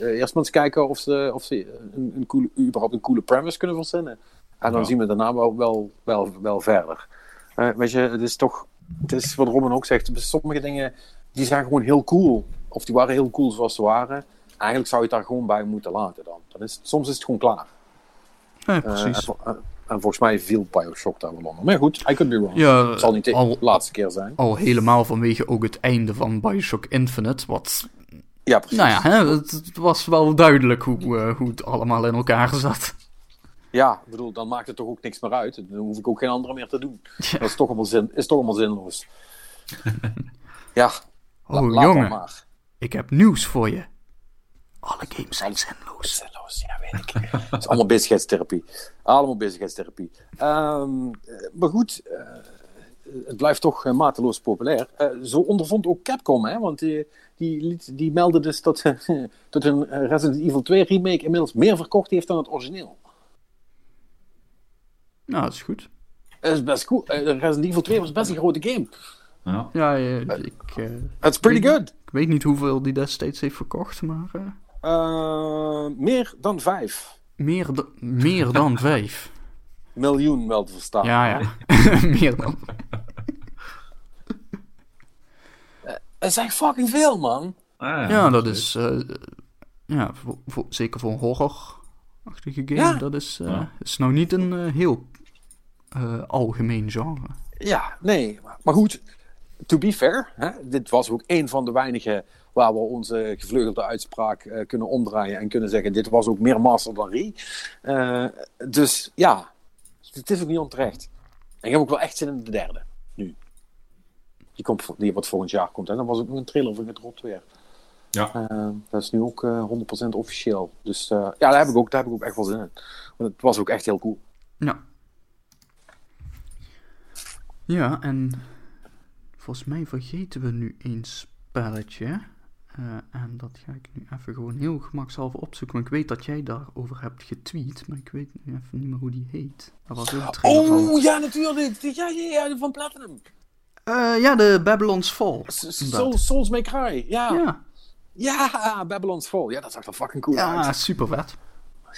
eerst maar eens kijken of ze, of ze een, een coole, überhaupt een coole premise kunnen verzinnen. En dan Ja. zien we daarna wel, wel, wel, wel verder. Eh, weet je, het is toch... Het is wat Robin ook zegt. Sommige dingen die zijn gewoon heel cool. Of die waren heel cool zoals ze waren. Eigenlijk zou je het daar gewoon bij moeten laten dan. dan is soms is het gewoon klaar. Nee, Eh, en, precies. eh, en volgens mij viel Bioshock daar wel onder. Maar goed, I could be wrong. Ja, het zal niet de laatste keer zijn. al helemaal vanwege ook het einde van Bioshock Infinite. Wat, Ja, precies. nou ja, hè, het, het was wel duidelijk hoe, hoe het allemaal in elkaar zat. Ja, ik bedoel, dan maakt het toch ook niks meer uit. Dan hoef ik ook geen andere meer te doen. Ja. Dat is toch allemaal, zin, is toch allemaal zinloos. ja, Oh, jongen. maar. Ik heb nieuws voor je. Alle games zijn zinloos. Zinloos, ja, weet ik. Het is allemaal bezigheidstherapie. Allemaal bezigheidstherapie. Ehm, eh, maar goed, eh, het blijft toch eh, mateloos populair. Eh, zo ondervond ook Capcom, hè, want die, die, liet, die meldde dus dat, dat hun Resident Evil 2 remake inmiddels meer verkocht heeft dan het origineel. Nou, dat is goed. Dat is best cool. Eh, Resident Evil 2 was best een grote game. Ja. Ja, ik, eh, That's pretty good. ik weet niet hoeveel die destijds heeft verkocht, maar eh, Eh, meer dan 5 meer, da- meer dan vijf. miljoen wel te verstaan. Ja, ja. meer dan. Dat is echt fucking veel, man. Ah, Ja, dat is. eh, ja, voor, voor- zeker voor een horror-achtige game. Ja. Dat is, eh, Ja. is nou niet een eh, heel eh, algemeen genre. Ja, nee. Maar, goed, to be fair, hè, dit was ook een van de weinige waar we onze gevleugelde uitspraak eh, kunnen omdraaien en kunnen zeggen: dit was ook meer Master dan Re. Eh, dus ja, het is ook niet onterecht. En ik heb ook wel echt zin in de derde, nu. Die, komt, die wat volgend jaar komt. En dan was ook nog een trailer van gedropt weer. Ja. Dat is nu ook eh 100% officieel. Dus eh, ja, daar heb, ik ook, daar heb ik ook echt wel zin in. Want het was ook echt heel cool. Ja. Ja, en volgens mij vergeten we nu één spelletje. Eh, en dat ga ik nu even gewoon heel gemakshalve opzoeken. Want ik weet dat jij daarover hebt getweet, maar ik weet nu even niet meer hoe die heet. Dat was ook een trailer van. Oh ja, natuurlijk. Ja, ja, ja, van Platinum. Eh, ja, de Babylon's Fall. S- s- inderdaad. Soul, Souls May Cry. Ja. ja. Ja, Babylon's Fall. Ja, dat zag er fucking cool ja uit. super vet.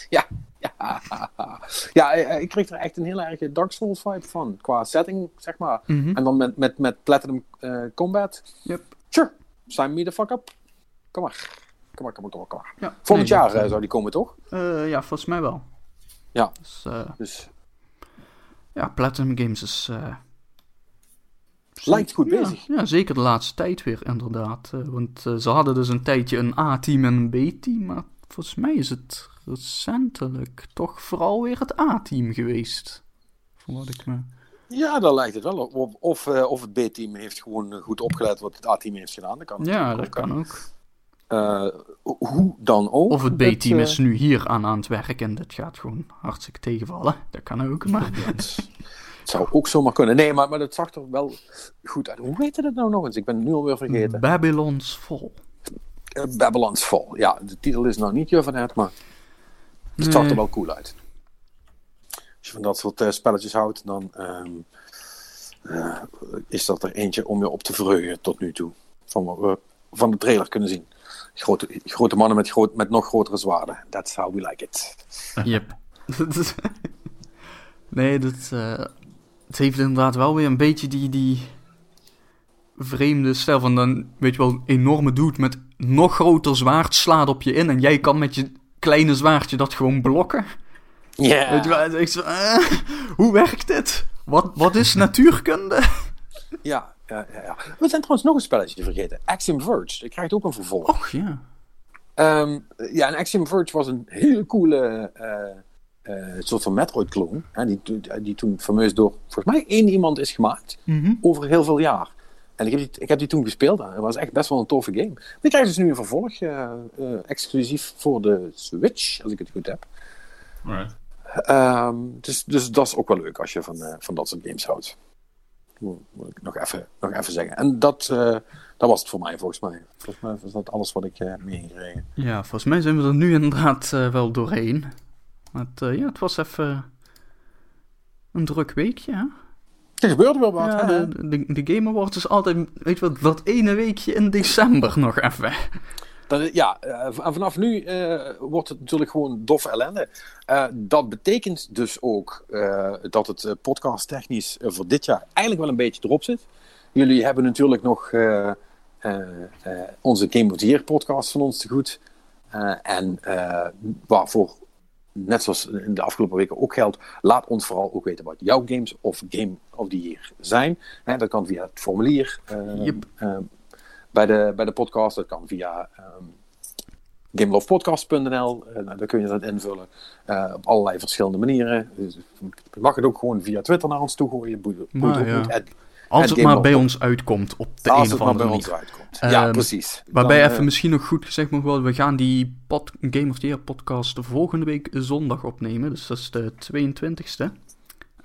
Ja. Ja, ja eh, ik kreeg er echt een heel erg Dark Souls vibe van. Qua setting, zeg maar. Mhm. En dan met, met, met Platinum eh, Combat. Yep. Sure. Sign me the fuck up. Kom maar. Kom maar, kom maar, kom maar. Kom maar. Ja, Volgend nee, jaar eh, zou die komen, toch? eh, ja, volgens mij wel. Ja. Dus, eh, Dus ja, Platinum Games is... eh, lijkt goed ja, bezig. Ja, zeker de laatste tijd weer, inderdaad. Eh, want eh, ze hadden dus een tijdje een A-team en een B-team. Maar volgens mij is het recentelijk toch vooral weer het A-team geweest. Van wat ik me... Ja, daar lijkt het wel op. Of, of, eh, of het B-team heeft gewoon eh, goed opgeleid wat het A-team heeft gedaan. Dat kan Ja, dat ook, kan ook. Eh, hoe dan ook. Of het dat, B-team eh, is nu hier aan aan het werk en dat gaat gewoon hartstikke tegenvallen. Dat kan ook, maar... Het zou ook zomaar kunnen. Nee, maar, maar dat zag er wel goed uit. Hoe heet het nou nog eens? Ik ben het nu alweer vergeten. Babylon's Fall. Uh, Babylon's Fall. Ja, de titel is nou niet van het, maar het zag er wel cool uit. Als je van dat soort eh, spelletjes houdt, dan ehm, eh, is dat er eentje om je op te verheugen tot nu toe. Van wat we van de trailer kunnen zien. Grote, grote mannen met, groot, met nog grotere zwaarden. That's how we like it. Yep. nee, dat, eh, het heeft inderdaad wel weer een beetje die, die vreemde stijl van dan, weet je wel, een enorme dude met nog groter zwaard slaat op je in en jij kan met je kleine zwaardje dat gewoon blokken. Ja. Ik eh, hoe werkt dit? Wat, wat is natuurkunde? Ja, ja, ja, ja. We zijn trouwens nog een spelletje vergeten. Axiom Verge. Die krijgt ook een vervolg. Och ja. Ehm, ja, en Axiom Verge was een hele coole eh, eh, soort van Metroid-clone. hè, Die, die, die toen fameus door, volgens mij, één iemand is gemaakt. Mhm. Over heel veel jaar. En ik heb die, ik heb die toen gespeeld. en Het was echt best wel een toffe game. Die krijgt dus nu een vervolg. eh, eh, exclusief voor de Switch, als ik het goed heb. Alright. Ehm, dus, dus dat is ook wel leuk als je van, eh, van dat soort games houdt. Moet moet ik nog even, nog even zeggen. En dat, eh, dat was het voor mij, volgens mij. Volgens mij was dat alles wat ik eh meegekregen. Ja, volgens mij zijn we er nu inderdaad eh, wel doorheen. Maar het, eh, ja, het was even een druk weekje, hè? Er gebeurde wel wat. Ja, hè? de, de, de Game Awards is altijd, weet je wat, dat ene weekje in december nog even. Dat, ja, eh, en vanaf nu eh, wordt het natuurlijk gewoon doffe ellende. Eh, dat betekent dus ook dat het podcast technisch voor dit jaar eigenlijk wel een beetje erop zit. Jullie hebben natuurlijk nog onze Game of the Year podcast van ons te goed. En waarvoor, net zoals in de afgelopen weken ook geldt, laat ons vooral ook weten wat jouw games of Game of the Year zijn. Hè, dat kan via het formulier. eh, Yep. eh, bij de, bij de podcast. Dat kan via ehm, gamelovepodcast.nl. Uh, daar kun je dat invullen uh, op allerlei verschillende manieren. Dus, je mag het ook gewoon via Twitter naar ons toe gooien. Boeit, ja. Als het maar bij ons uitkomt op de Als een of andere manier. uitkomt. ja, um, precies. Waarbij Dan, even uh, misschien nog goed gezegd mag worden, we gaan die pod, Game of the Year podcast de volgende week zondag opnemen. Dus dat is de 22e.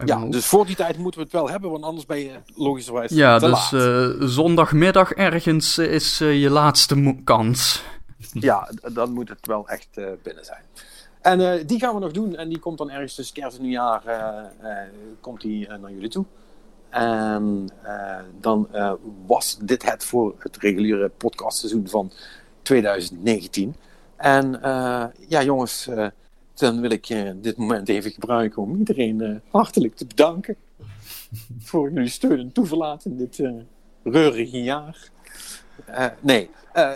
Ja, dus voor die tijd moeten we het wel hebben, want anders ben je logischerwijs Ja, te dus uh, zondagmiddag ergens is uh, je laatste kans. Ja, dan moet het wel echt uh, binnen zijn. En die gaan we nog doen en die komt dan ergens tussen kerst en nieuwjaar komt die, naar jullie toe. En dan was dit het voor het reguliere podcastseizoen van 2019. En ja jongens, dan wil ik dit moment even gebruiken om iedereen hartelijk te bedanken. voor jullie steun en toeverlaat in dit reurige jaar. nee,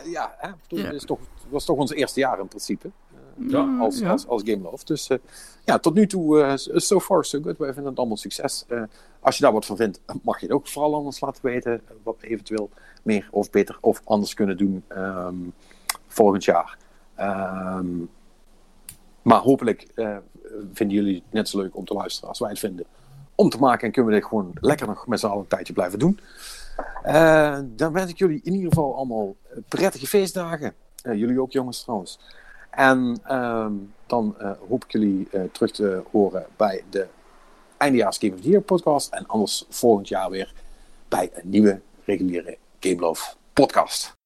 ja, hè, toen ja. is toch was toch ons eerste jaar in principe. Ja, als, ja. als, als Game Love. Dus ja, tot nu toe, so far so good. Wij vinden het allemaal succes. Als je daar wat van vindt, mag je het ook vooral anders laten weten. Wat we eventueel meer of beter of anders kunnen doen um, volgend jaar. Um, maar hopelijk vinden jullie het net zo leuk om te luisteren als wij het vinden. Om te maken en kunnen we dit gewoon lekker nog met z'n allen een tijdje blijven doen. dan wens ik jullie in ieder geval allemaal prettige feestdagen. Uh, jullie ook, jongens, trouwens. En uh, dan hoop ik jullie terug te horen bij de eindejaars Game of the Year podcast. En anders volgend jaar weer bij een nieuwe reguliere Game Love podcast.